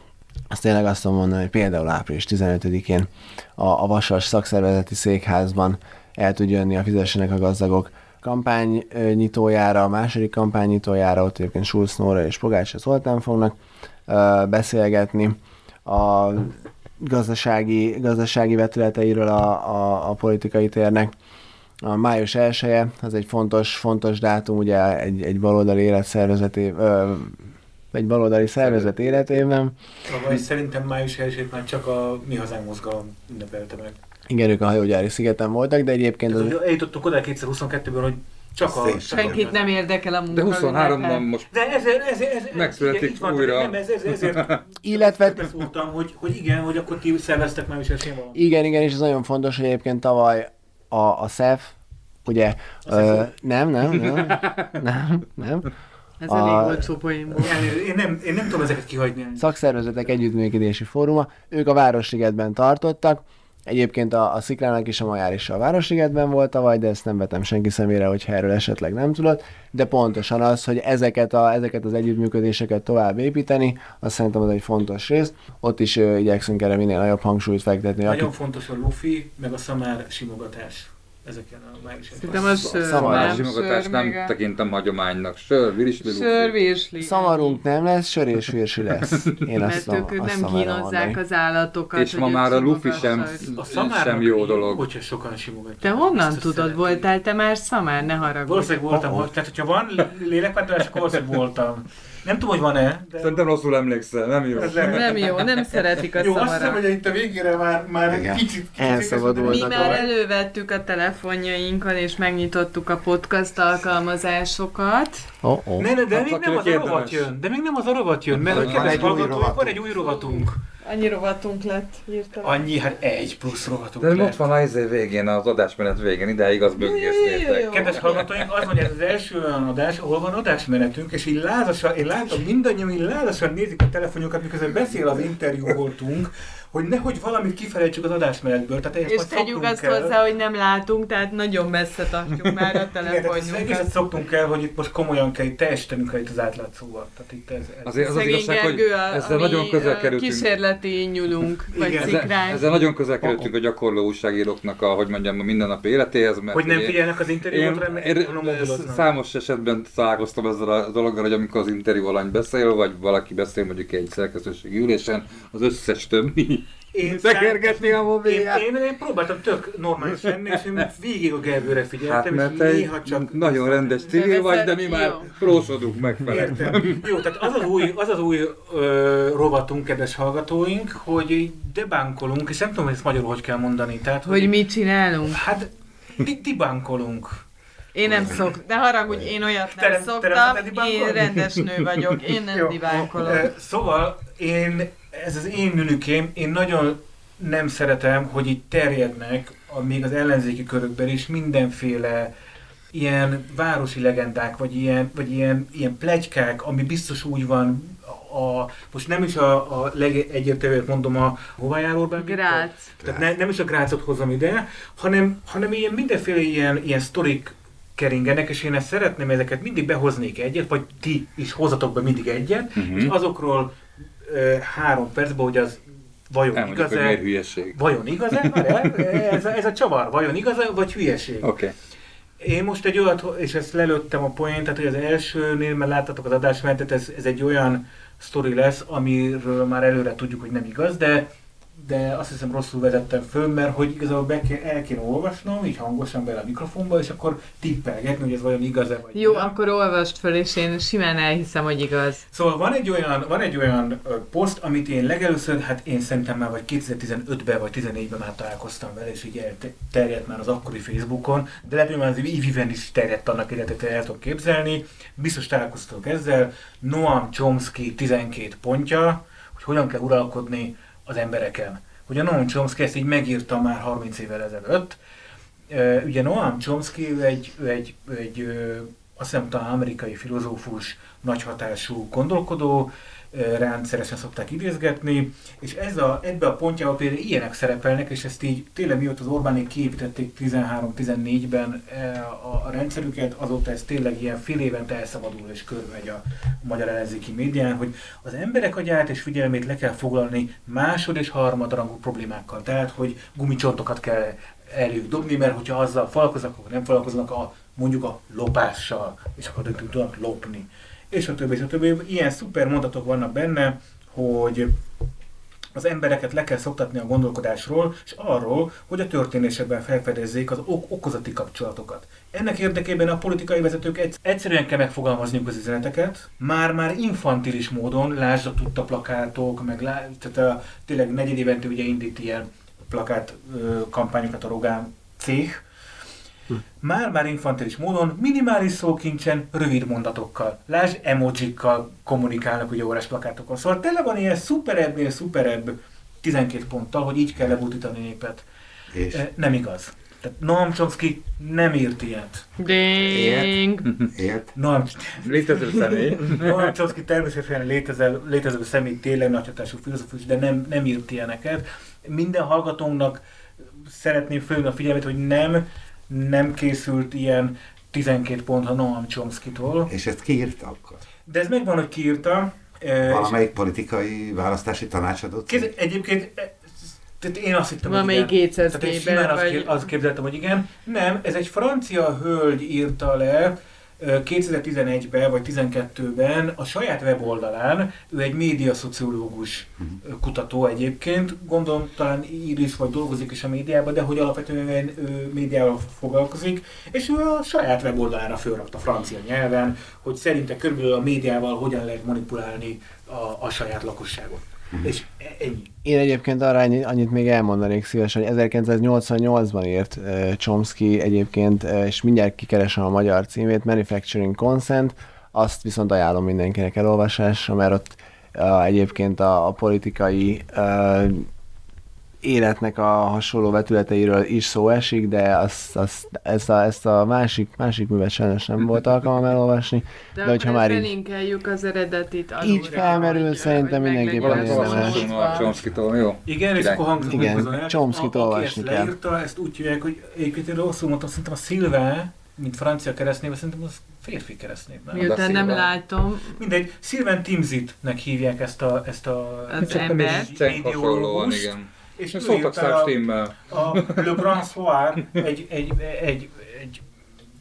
azt tényleg azt tudom mondani, hogy például április 15-én a, a Vasas szakszervezeti székházban el tud jönni a Fizessenek a gazdagok kampány nyitójára, a második kampány nyitójára, ott egyébként Schulz Nóra és Pogács Zoltán fognak beszélgetni a gazdasági, gazdasági vetületeiről a, a, a politikai térnek. a május 1 az egy fontos, fontos dátum, ugye egy, egy baloldali életszervezeti, ö, egy baloldali szervezet életében. Szerintem május 1 már csak a Mi Hazánk mozgalom ünnepelte meg. Igen, ők a hajógyári szigeten voltak, de egyébként... Az... Eljutottuk oda 2022-ben, hogy csak a... Senkit nem érdekel a munka. De 23-ban most de ez, ez, ez, ez, megszületik igen, újra. Nem, ez, ez, ezért Illetve... szóltam, hogy, hogy igen, hogy akkor ti szerveztek már is esélyem Igen, igen, és ez nagyon fontos, hogy egyébként tavaly a, a SZEF, ugye, ö, nem, nem, nem, nem, nem, Ez a... elég olcsó poén volt. Én nem, én nem tudom ezeket kihagyni. Szakszervezetek Együttműködési Fóruma, ők a Városligetben tartottak, Egyébként a, a Sziklának is a Majár is a Városligetben volt tavaly, de ezt nem vetem senki szemére, hogyha erről esetleg nem tudod. De pontosan az, hogy ezeket, a, ezeket az együttműködéseket tovább építeni, azt szerintem az egy fontos rész. Ott is ö, igyekszünk erre minél nagyobb hangsúlyt fektetni. Nagyon akik... fontos a lufi, meg a szamár simogatás ezeken a május Szerintem a sör, Szamar simogatás nem a... tekintem hagyománynak. Sör, virsli, Sör, virsli. Szamarunk nem lesz, sör és virsli lesz. Én Mert azt ők, ők nem kínozzák az állatokat. És ma már a lufi sem, a sem jó dolog. Hogyha sokan simogatják. Te honnan tudod, voltál te már szamár? Ne haragudj. Valószínűleg voltam, oh, oh. tehát hogyha van lélekváltás, akkor valószínűleg voltam. Nem tudom, hogy van-e. De... Szerintem rosszul emlékszel, nem jó. Nem, nem jó, nem szeretik a jó, szamarat. Jó, azt hiszem, hogy itt a végére már, már egy kicsit, kicsit Mi már elővettük a telefonjainkkal, és megnyitottuk a podcast alkalmazásokat. Oh, oh. Ne, ne, de hát még nem az a rovat jön. De még nem az a rovat jön, mert van egy, új van egy új rovatunk. Annyi rovatunk lett hirtelen. Annyi, hát egy plusz rovatunk De lett. ott van az végén, az adásmenet végén, ideig az böggésztétek. Kedves hallgatóink, az hogy ez az első olyan adás, ahol van adásmenetünk, és így lázasan, én látom, mindannyian így lázasan nézik a telefonjukat, miközben beszél az interjú voltunk, hogy nehogy valamit kifelejtsük az adásmenetből. Tehát és tegyük azt kell. hozzá, hogy nem látunk, tehát nagyon messze tartjuk már a telefonjunkat. Igen, ezt szoktunk el, hogy itt most komolyan kell, teljesítenünk el itt az átlátszóval. Tehát itt ez, ez. Azért az, az igazság, hogy a, ezzel nagyon közel kerültünk. Kísérleti nyulunk, vagy Igen. Ezzel, ezzel nagyon közel kerültünk a gyakorló újságíróknak a, hogy mondjam, a mindennapi életéhez. Mert hogy nem figyelnek az interjúra, én, én, Számos esetben találkoztam ezzel a dologgal, hogy amikor az interjú alany beszél, vagy valaki beszél mondjuk egy szerkesztőségi ülésen, az összes többi én tekergetni a mobilját. Én, én, én, próbáltam tök normális lenni, és én végig a Gergőre figyeltem, hát, mert és néha csak... Nagyon rendes civil vagy, de mi jó. már prósodunk megfelelően. Jó, tehát az az új, az az új ö, rovatunk, kedves hallgatóink, hogy debánkolunk, és nem tudom, hogy ezt magyarul hogy kell mondani. Tehát, hogy, hogy mit csinálunk? Hát, debánkolunk. Én nem szok, de haragudj, én olyat nem te, szoktam, te én rendes nő vagyok, én nem dibánkolom. Szóval én ez az én nünükém, én nagyon nem szeretem, hogy itt terjednek, a, még az ellenzéki körökben is mindenféle ilyen városi legendák, vagy ilyen, vagy ilyen, ilyen plegykák, ami biztos úgy van, a, most nem is a, a legegyértelműbb mondom a hova jár Orbán Grác. Tehát ne, nem is a Grácot hozom ide, hanem, hanem ilyen mindenféle ilyen, ilyen sztorik keringenek, és én ezt szeretném, ezeket mindig behoznék egyet, vagy ti is hozatok be mindig egyet, uh-huh. és azokról három percben, hogy az vajon igaz-e? hülyeség. Vajon igaz-e? ez, a, ez a csavar, vajon igaz-e, vagy hülyeség? Okay. Én most egy olyat, és ezt lelőttem a poént, tehát hogy az elsőnél, mert láttatok az adásmenetet, ez, ez egy olyan sztori lesz, amiről már előre tudjuk, hogy nem igaz, de de azt hiszem rosszul vezettem föl, mert hogy igazából be kell, el kéne olvasnom, így hangosan bele a mikrofonba, és akkor tippelgetni, hogy ez vajon igaz-e vagy Jó, nem. akkor olvast föl, és én simán elhiszem, hogy igaz. Szóval van egy olyan, van egy olyan poszt, amit én legelőször, hát én szerintem már vagy 2015-ben vagy 2014-ben már találkoztam vele, és így elterjedt már az akkori Facebookon, de lehet, hogy már az Iviven is terjedt annak életet, el tudok képzelni. Biztos találkoztatok ezzel. Noam Chomsky 12 pontja, hogy hogyan kell uralkodni az embereken. Ugye Noam Chomsky ezt így megírta már 30 évvel ezelőtt. Ugye Noam Chomsky ő egy, ő egy, ő egy azt hiszem amerikai filozófus, nagy hatású gondolkodó, rendszeresen szokták idézgetni, és ez a, ebbe a pontjába például ilyenek szerepelnek, és ezt így tényleg mióta az Orbánék kiépítették 13-14-ben a, a rendszerüket, azóta ez tényleg ilyen fél évente elszabadul és körbemegy a magyar ellenzéki médián, hogy az emberek agyát és figyelmét le kell foglalni másod és harmadrangú problémákkal. Tehát, hogy gumicsontokat kell elő dobni, mert hogyha azzal falkoznak, akkor nem falkoznak a mondjuk a lopással, és akkor tudnak lopni és a többi, és a többi. Ilyen szuper mondatok vannak benne, hogy az embereket le kell szoktatni a gondolkodásról, és arról, hogy a történésekben felfedezzék az ok- okozati kapcsolatokat. Ennek érdekében a politikai vezetők egyszerűen kell megfogalmazniuk az üzeneteket, már-már infantilis módon, lásd a tudta plakátok, meg lá, tehát a, tényleg negyedévente ugye indít ilyen plakát ö, kampányokat a Rogán cég, már-már infantilis módon, minimális szókincsen, rövid mondatokkal. Lásd, emojikkal kommunikálnak ugye órás plakátokon. Szóval tele van ilyen szuperebbnél szuperebb 12 ponttal, hogy így kell lebutítani népet. És? E, nem igaz. Tehát Noam Chomsky nem írt ilyet. Ding! Ért? Noam, létező személy. Noam Chomsky természetesen létező, létező személy, tényleg nagyhatású filozófus, de nem, nem írt ilyeneket. Minden hallgatónknak szeretném fölni a figyelmet, hogy nem nem készült ilyen 12 pont a Noam Chomsky-tól. És ezt kiírta akkor? De ez megvan, hogy kiírta. Valamelyik politikai választási tanácsadó? Kéz, egyébként tehát én azt hittem, Valamelyik hogy igen. Tehát én simán azt, vagy... azt képzeltem, hogy igen. Nem, ez egy francia hölgy írta le, 2011-ben vagy 2012-ben a saját weboldalán, ő egy médiaszociológus uh-huh. kutató egyébként, gondolom talán ír is vagy dolgozik is a médiában, de hogy alapvetően ő médiával foglalkozik, és ő a saját weboldalára fölrakta francia nyelven, hogy szerinte körülbelül a médiával hogyan lehet manipulálni a, a saját lakosságot. Uh-huh. És ennyi. Én egyébként arra annyit, még elmondanék szívesen, hogy 1988-ban írt uh, Chomsky egyébként, és mindjárt kikeresem a magyar címét, Manufacturing Consent, azt viszont ajánlom mindenkinek elolvasásra, mert ott egyébként a, a politikai életnek a hasonló vetületeiről is szó esik, de azt, azt, ezt, a, ezt a másik, másik művet sajnos nem volt alkalmam elolvasni. De, de hogyha már így, az eredetit alulra, Így felmerül, hogy, szerintem mindenképpen érdemes. Chomsky-tól, jó? Igen, és akkor hangzik Igen, Chomsky-t olvasni kell. leírta, ezt úgy hívják, hogy egyébként rosszul mondtam, szerintem a Szilve, mint francia keresztnév, szerintem az férfi keresztnév. Miután nem látom. Mindegy, Sylvain Timzitnek hívják ezt a, ezt a az ember. igen és ő szoktak a, a Le Grand Soir egy, egy, egy, egy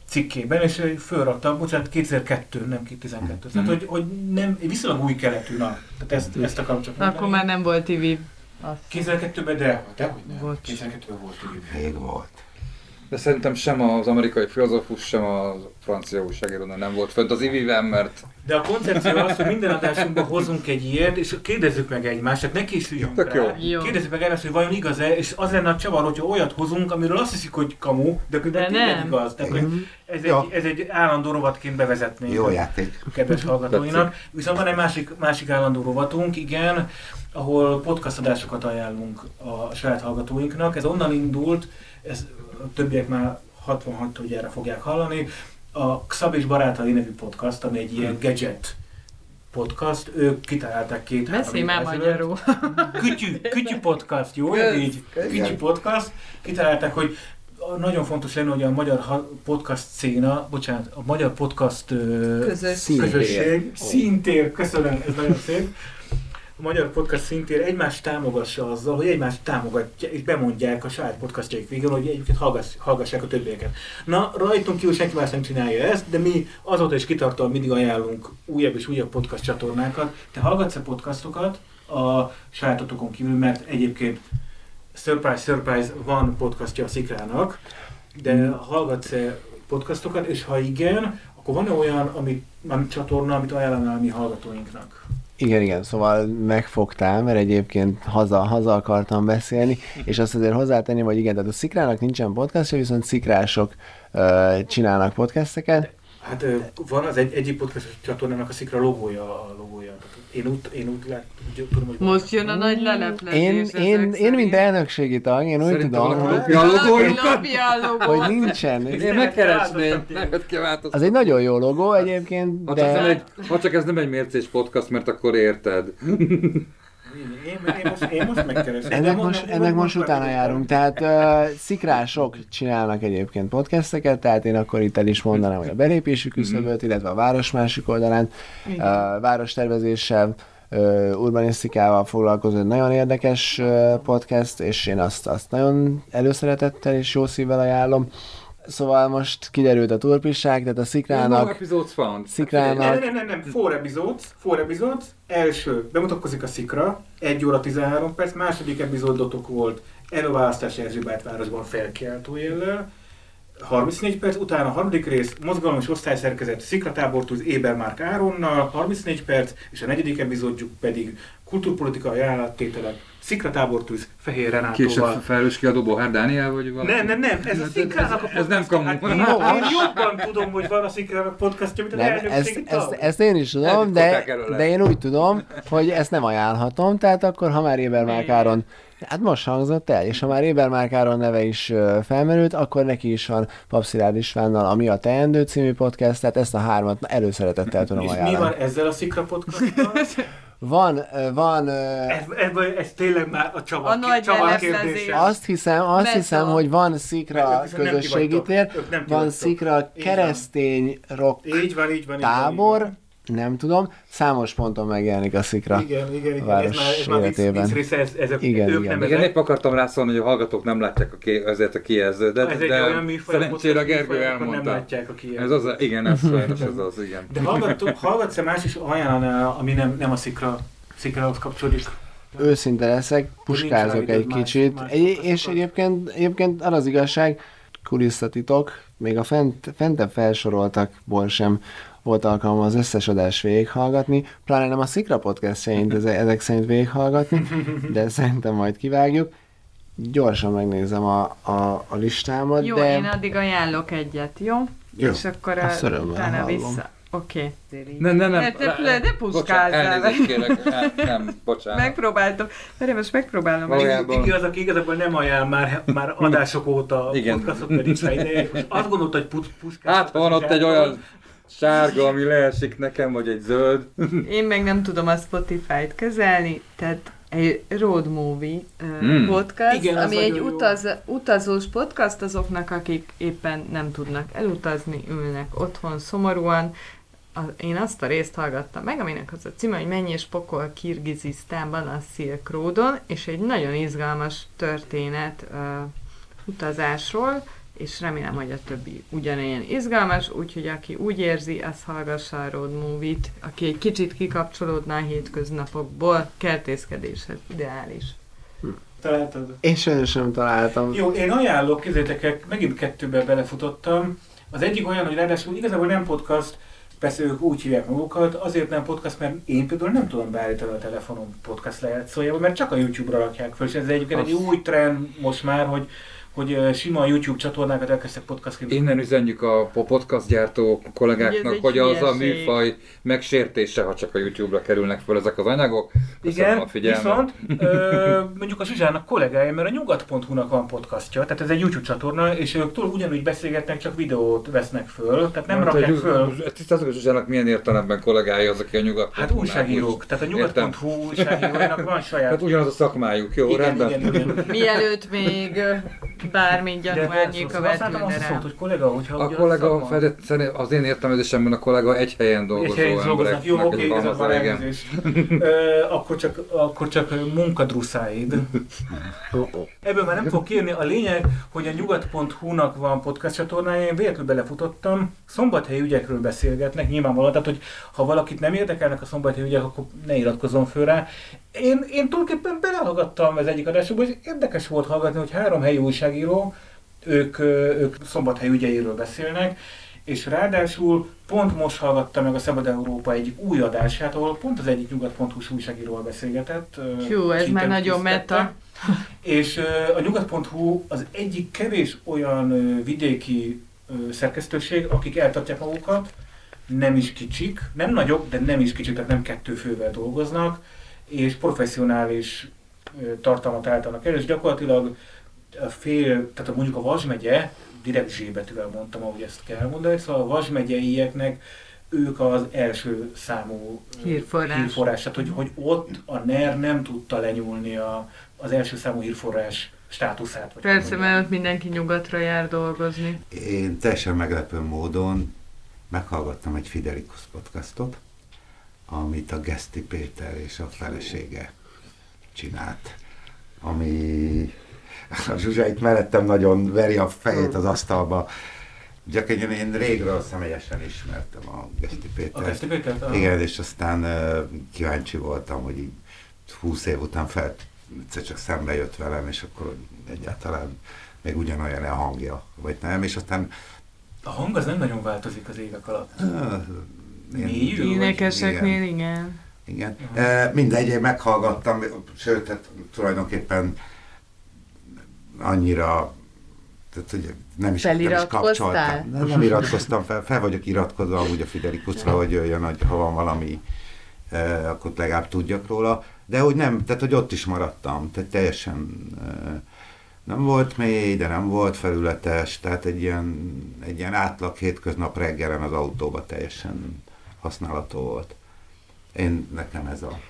cikkében, és fölrakta, bocsánat, 2002, nem 2012. Mm. Tehát, hogy, hogy nem, viszonylag új keletű, na, tehát ezt, ezt akarom csak mondani. Akkor már nem volt TV. 2002-ben, de, de hogy nem. 2002-ben volt TV. Még volt. De szerintem sem az amerikai filozófus, sem a francia újságíró nem volt fönt az iviben, mert... De a koncepció az, hogy minden adásunkban hozunk egy ilyet, és kérdezzük meg egymást, tehát ne készüljünk Tök rá. Jó. Kérdezzük meg egymást, hogy vajon igaz-e, és az lenne a csavar, hogyha olyat hozunk, amiről azt hiszik, hogy kamu, de közben nem igaz. Tehát, hogy ez, egy, ez egy állandó rovatként bevezetnénk. Jó játék. Kedves hallgatóinak. Viszont van egy másik, másik állandó rovatunk, igen, ahol podcast adásokat ajánlunk a saját hallgatóinknak. Ez onnan indult, ez a többiek már 66 erre fogják hallani. A Xab és Barátai nevű podcast, ami egy ilyen gadget podcast, ők kitalálták két Beszélj már magyarul. Kütyű, kütyű podcast, jó? Így, kütyű podcast. Kitalálták, hogy nagyon fontos lenne, hogy a magyar podcast széna, bocsánat, a magyar podcast közösség, közösség szintér, köszönöm, ez nagyon szép, a magyar podcast szintén egymást támogassa azzal, hogy egymást támogatja, és bemondják a saját podcastjaik végül, hogy egyébként hallgass, hallgassák a többieket. Na, rajtunk kívül senki más nem csinálja ezt, de mi azóta is kitartóan mindig ajánlunk újabb és újabb podcast csatornákat. Te hallgatsz a podcastokat a sajátotokon kívül, mert egyébként surprise, surprise, van podcastja a Szikrának, de hallgatsz-e podcastokat, és ha igen, akkor van-e olyan amit, amit csatorna, amit ajánlanál mi hallgatóinknak? Igen, igen, szóval megfogtál, mert egyébként haza, haza akartam beszélni, és azt azért hozzátenni, hogy igen, tehát a Szikrának nincsen podcastja, viszont szikrások uh, csinálnak podcasteket. Hát van az egy, egyik podcast csatornának a Szikra logója a logója. Én úgy, én úgy lát, tudom, hogy... Most jön a nagy leleplezés. Én, én, én, mint elnökségi tag, én úgy tudom, hogy, a hogy nincsen. Én megkeresném, Az egy nagyon jó logó egyébként, de... Ha csak ez nem egy mércés podcast, mert akkor érted. Én, én, most, én most megkeresem. Ennek most, ennek most, most utána járunk. Tehát uh, szikrások csinálnak egyébként podcasteket, tehát én akkor itt el is mondanám, hogy a belépési küszöböt, illetve a város másik oldalán, uh, várostervezéssel, uh, urbanisztikával foglalkozó nagyon érdekes uh, podcast, és én azt, azt nagyon előszeretettel és jó szívvel ajánlom. Szóval most kiderült a turpisság, tehát a szikrának... No episodes found. Szikrának... Nem, nem, nem, nem, four episodes, four episodes. Első, bemutatkozik a szikra, 1 óra 13 perc, második epizódotok volt előválasztás Erzsébátvárosban felkiáltó jellel, 34 perc, utána a harmadik rész, mozgalom és osztályszerkezet Szikratábortúz Ébermárk Áronnal, 34 perc, és a negyedik epizódjuk pedig kultúrpolitikai ajánlattételek Szikratábortúz Fehér Renátóval. Később felelős kiadó Bohár Dániel, vagy valami? Nem, nem, nem, ez a Szikrának a Ez nem kamu. Hát én, én jobban tudom, hogy van a Szikrának podcastja, mint az Nem, ezt, elnökség ezt, ezt, én is tudom, de, de én úgy tudom, hogy ezt nem ajánlhatom, tehát akkor ha már Ébermárk Áron Hát most hangzott el, és ha már Ébermárk Áron neve is felmerült, akkor neki is van Papszilárd Istvánnal a Mi a Teendő című podcast, tehát ezt a hármat előszeretettel tudom És mi ajánlani. van ezzel a Szikra podcasttal? Van, van, Ez, ez, ez tényleg már a A Csaba, nagy Csaba kérdése. azt hiszem, azt Meta. hiszem, hogy van Mert Szikra ők közösségi tér, van. Szikra keresztény rock Így van, így van. így van, tábor, így van. Nem tudom, számos ponton megjelenik a Szikra. Igen, igen, igen. Ez már, ez már vicc, vicc része, ez, ezek, Igen, ők igen. nem Igen, ezek. épp akartam rászólni, hogy a hallgatók nem látják a ké, ezért a kijelződet, Ez egy de olyan műfaj, szerencsére Gergő műfaj, akkor nem elmondta. látják a kijelzőt. Ez az, igen, ez sajnos ez az, igen. De hallgattuk, hallgatsz-e más is ajánlanál, ami nem, nem a Szikra, Szikrához kapcsolódik? Őszinte leszek, puskázok egy más- kicsit. más Egy, podcastokat. és egyébként, egyébként az az igazság, kulisszatitok, még a fent, fentebb felsoroltakból sem volt alkalmam az összes adást végighallgatni, pláne nem a Szikra podcast szerint, eze- ezek szerint végighallgatni, de szerintem majd kivágjuk. Gyorsan megnézem a, a, a listámat, Jó, de én addig ajánlok egyet, jó? Jó. És akkor Azt a, utána hallom. vissza. Oké. Nem, nem, nem. Ne, ne, ne puskázzál Bocsánat, kérek. El- Nem, bocsánat. Megpróbáltam. Várj, most megpróbálom. Valójában- Valójában... Igaz, aki igazából nem ajánl már, már adások óta Igen. podcastot pedig ideje, és most azt gondolta, hogy pus- puskás. Hát van ott egy olyan sárga, ami leesik nekem, vagy egy zöld. Én meg nem tudom a Spotify-t kezelni, tehát egy road movie Hmm. podcast, Igen, ami egy nagyon jó. utaz, utazós podcast azoknak, akik éppen nem tudnak elutazni, ülnek otthon szomorúan. A, én azt a részt hallgattam meg, aminek az a címe, hogy Mennyi és pokol Kirgizisztánban a Silk Roadon, és egy nagyon izgalmas történet uh, utazásról, és remélem, hogy a többi ugyanilyen izgalmas, úgyhogy aki úgy érzi, az hallgassa a Road Movie-t, aki egy kicsit kikapcsolódna a hétköznapokból, kertészkedéshez ideális. Találtad? én sajnos nem találtam. Jó, én ajánlok, kézzétek megint kettőbe belefutottam. Az egyik olyan, hogy ráadásul igazából nem podcast, persze ők úgy hívják magukat, azért nem podcast, mert én például nem tudom beállítani a telefonom podcast lejátszójába, mert csak a YouTube-ra rakják föl, és ez egyébként egy új trend most már, hogy hogy sima YouTube csatornákat elkezdtek podcastként. Innen üzenjük a po- podcast gyártó kollégáknak, hogy az a hülyeség. műfaj megsértése, ha csak a YouTube-ra kerülnek föl ezek az anyagok. Köszönöm Igen, a figyelmet. viszont ö, mondjuk a Zsuzsának kollégája, mert a nyugat.hu-nak van podcastja, tehát ez egy YouTube csatorna, és ők túl ugyanúgy beszélgetnek, csak videót vesznek föl, tehát nem Hát, rakják föl. Tisztázok, hogy Zsuzsának milyen értelemben kollégája az, aki a nyugat. Hát újságírók, tehát a nyugat.hu újságíróinak van saját. Hát ugyanaz a szakmájuk, jó, igen, rendben. igen, igen. Mielőtt még bármi De gyanúárnyéka használtam azt rá. hogy kollega, hogyha A kollega, szakma- Fedett, az én értelmezésemben a kollega egy helyen dolgozó Egy helyen dolgoznak, jó, oké, egy igazad van elnézést. Akkor csak, akkor csak munkadruszáid. Ebből már nem fog kérni. A lényeg, hogy a nyugat.hu-nak van podcast csatornája, én véletlenül belefutottam, szombathelyi ügyekről beszélgetnek, nyilvánvalóan, tehát hogy ha valakit nem érdekelnek a szombathelyi ügyek, akkor ne iratkozzon föl rá. Én, én tulajdonképpen belehallgattam az egyik adásokba, és érdekes volt hallgatni, hogy három helyi újságíró, ők, ők szombathely ügyeiről beszélnek, és ráadásul pont most hallgattam meg a Szabad Európa egyik új adását, ahol pont az egyik nyugat.hu újságíróval beszélgetett. Hú, ez már nagyon meta. És a nyugat.hu az egyik kevés olyan vidéki szerkesztőség, akik eltartják magukat, nem is kicsik, nem nagyok, de nem is kicsik, tehát nem kettő fővel dolgoznak, és professzionális tartalmat állítanak el, és gyakorlatilag a fél, tehát mondjuk a Vas megye, direkt zsébetűvel mondtam, ahogy ezt kell mondani, szóval a Vas megyeieknek ők az első számú Hírforrás. hírforrás. Tehát, hogy, hogy ott a NER nem tudta lenyúlni a, az első számú hírforrás státuszát. Vagy Persze, hogy mert mindenki nyugatra jár dolgozni. Én teljesen meglepő módon meghallgattam egy Fidelikus podcastot, amit a Geszti Péter és a felesége csinált, ami a Zsuzsa itt mellettem nagyon veri a fejét az asztalba, egy, én régről személyesen ismertem a Geszti Pétert. A Geszti Pétert? Igen, és aztán uh, kíváncsi voltam, hogy így 20 év után fel, egyszer csak szembe jött velem, és akkor egyáltalán még ugyanolyan a hangja, vagy nem, és aztán... A hang az nem nagyon változik az évek alatt. Uh, Énekeseknél igen. igen. Igen. E, mindegy, én meghallgattam, sőt, hát tulajdonképpen annyira tehát, hogy nem is, nem is kapcsoltam. Nem, nem iratkoztam fel, fel vagyok iratkozva amúgy a Fiderikusra, hogy jöjjön, hogy ha van valami, eh, akkor legalább tudjak róla. De hogy nem, tehát hogy ott is maradtam, tehát teljesen eh, nem volt mély, de nem volt felületes, tehát egy ilyen, egy ilyen átlag hétköznap reggelen az autóba teljesen használható volt. Én, nekem ez a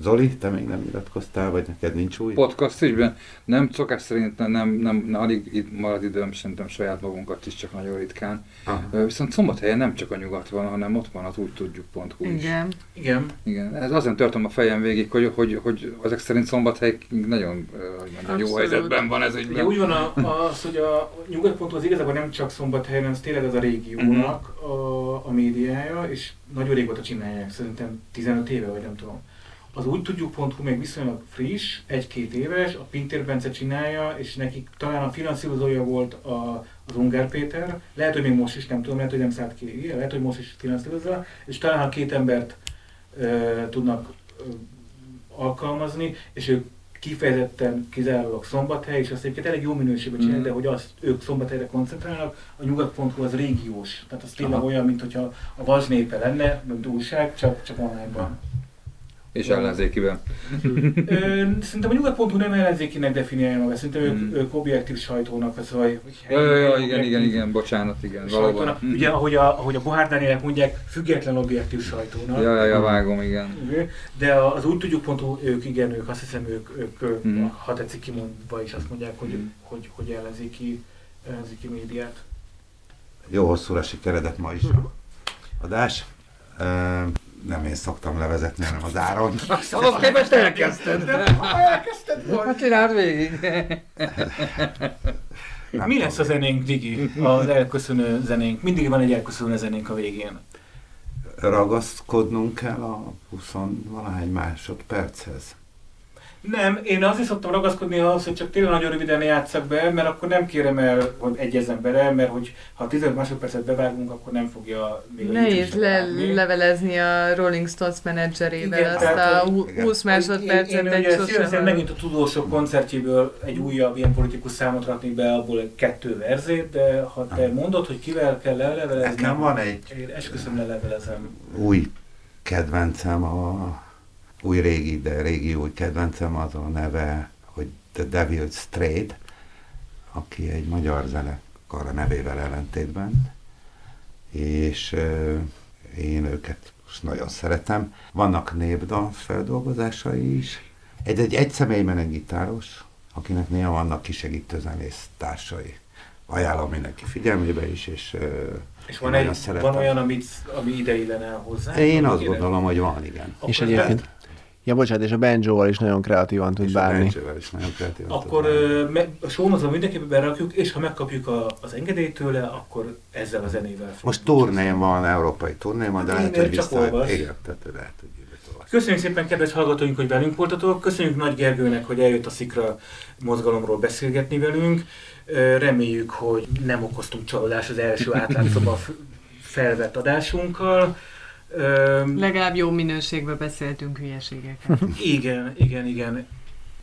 Zoli, te még nem iratkoztál, vagy neked nincs új? Podcast ügyben nem, szokás szerint nem, nem, nem, alig itt marad időm, szerintem saját magunkat is, csak nagyon ritkán. Aha. Viszont szombathelyen nem csak a nyugat van, hanem ott van az úgy tudjuk.hu is. Igen. Igen. Igen. Ez azon tartom a fejem végig, hogy, hogy, hogy ezek szerint szombathely nagyon hogy mondjam, jó helyzetben van ez ügyben. úgy van a, az, hogy a nyugat.hu az igazából nem csak szombathely, hanem tényleg az a régiónak uh-huh. a, a médiája, és nagyon régóta csinálják, szerintem 15 éve, vagy nem tudom. Az úgy tudjuk.hu még viszonylag friss, egy-két éves, a Pintér Bence csinálja, és nekik talán a finanszírozója volt a, az Ungár Péter, lehet, hogy még most is, nem tudom, lehet, hogy nem szállt ki, lehet, hogy most is finanszírozza, és talán ha két embert ö, tudnak ö, alkalmazni, és ők kifejezetten kizárólag szombathely, és azt egyébként elég jó minőségben csinálják, mm. de hogy azt ők szombathelyre koncentrálnak, a nyugat.hu az régiós, tehát az tényleg olyan, mint hogyha a vazsnépe lenne, mint újság, csak, csak online-ban. És ellenzékiben. Szerintem a nyugat.hu nem ellenzékinek definiálja magát, szerintem ők, hmm. ők objektív sajtónak, az vagy... Ja, ja, ja, igen, igen, igen, bocsánat, igen, valóban. Hmm. Ugye, ahogy a, ahogy a Bohár Dánielek mondják, független objektív sajtónak. Ja, ja, ja, vágom, igen. De az úgy tudjuk.hu, ők igen, ők azt hiszem, ők, ők hmm. ha tetszik kimondva is azt mondják, hogy, hmm. hogy, hogy ellenzéki, ellenzéki médiát. Jó hosszúra sikeredett ma is adás nem én szoktam levezetni, hanem az áron. Ahhoz képest elkezdted. elkezdted volna. Hát csináld végig. Mi lesz a zenénk, Vigi? Az elköszönő zenénk. Mindig van egy elköszönő zenénk a végén. Ragaszkodnunk kell a 20 valahány másodperchez. Nem, én azt is szoktam ragaszkodni ahhoz, hogy csak tényleg nagyon röviden játszak be, mert akkor nem kérem el, hogy egyezzen bele, mert hogy ha 15 másodpercet bevágunk, akkor nem fogja még Nehéz le, levelezni a Rolling Stones menedzserével igen, azt tehát, a 20 másodpercet egy sosem. megint a tudósok koncertjéből egy újabb ilyen politikus számot rakni be, abból egy kettő verzét, de ha te mondod, hogy kivel kell lelevelezni, Nekem van egy... Én esküszöm lelevelezem. Új kedvencem a új régi, de régi új kedvencem az a neve, hogy The Devil's Trade, aki egy magyar zenekar a nevével ellentétben, és euh, én őket most nagyon szeretem. Vannak népdal feldolgozásai is. Egy, egy, egy személyben egy gitáros, akinek néha vannak kisegítő zenész társai. Ajánlom mindenki figyelmébe is, és és van, egy, van olyan, amit, ami ide illene hozzá? Én azt gondolom, hogy van, igen. És egyébként Ja, bocsánat, és a banjo is nagyon kreatívan tud és bánni. a is nagyon kreatívan Akkor tud bánni. a show mindenképpen berakjuk, és ha megkapjuk a, az engedélyt tőle, akkor ezzel a zenével Most turnén van, európai turnén van, de lehet, hogy vissza... Igen, tehát lehet, hogy Köszönjük szépen, kedves hallgatóink, hogy velünk voltatok. Köszönjük Nagy Gergőnek, hogy eljött a Szikra mozgalomról beszélgetni velünk. Reméljük, hogy nem okoztunk csalódást az első átlátszóban felvett adásunkkal. Öm, Legalább jó minőségben beszéltünk hülyeségeket. Igen, igen, igen.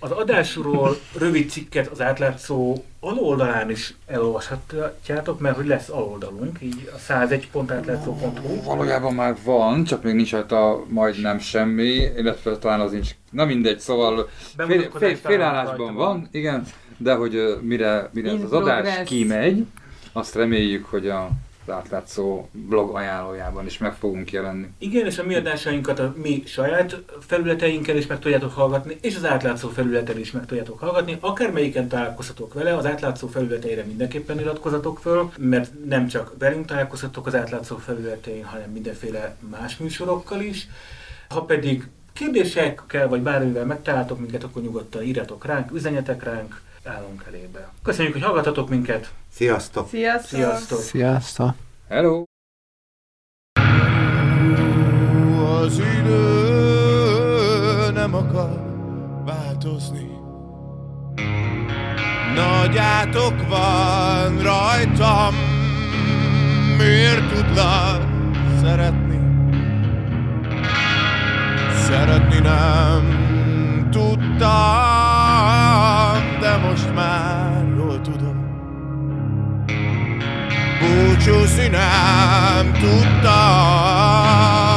Az adásról rövid cikket az átlátszó aloldalán is elolvashatjátok, mert hogy lesz aloldalunk, így a 101.átlátszó.hu. Valójában már van, csak még nincs a majdnem semmi, illetve talán az nincs, na mindegy, szóval fél, fél, félállásban van, igen, de hogy mire, mire az adás kimegy, azt reméljük, hogy a átlátszó blog ajánlójában is meg fogunk jelenni. Igen, és a mi adásainkat a mi saját felületeinkkel is meg tudjátok hallgatni, és az átlátszó felületen is meg tudjátok hallgatni. Akármelyiken találkozhatok vele, az átlátszó felületeire mindenképpen iratkozatok föl, mert nem csak velünk találkozhatok az átlátszó felületein, hanem mindenféle más műsorokkal is. Ha pedig kérdésekkel vagy bármivel megtaláltok minket, akkor nyugodtan írjatok ránk, üzenjetek ránk, állunk elébe. Köszönjük, hogy hallgatatok minket! Sziasztok! Sziasztok! Sziasztok! Sziasztok! Hello! Az idő nem akar változni Nagy átok van rajtam Miért tudlak szeretni? Szeretni nem tudtam, most már jól tudom. Búcsú tudtam,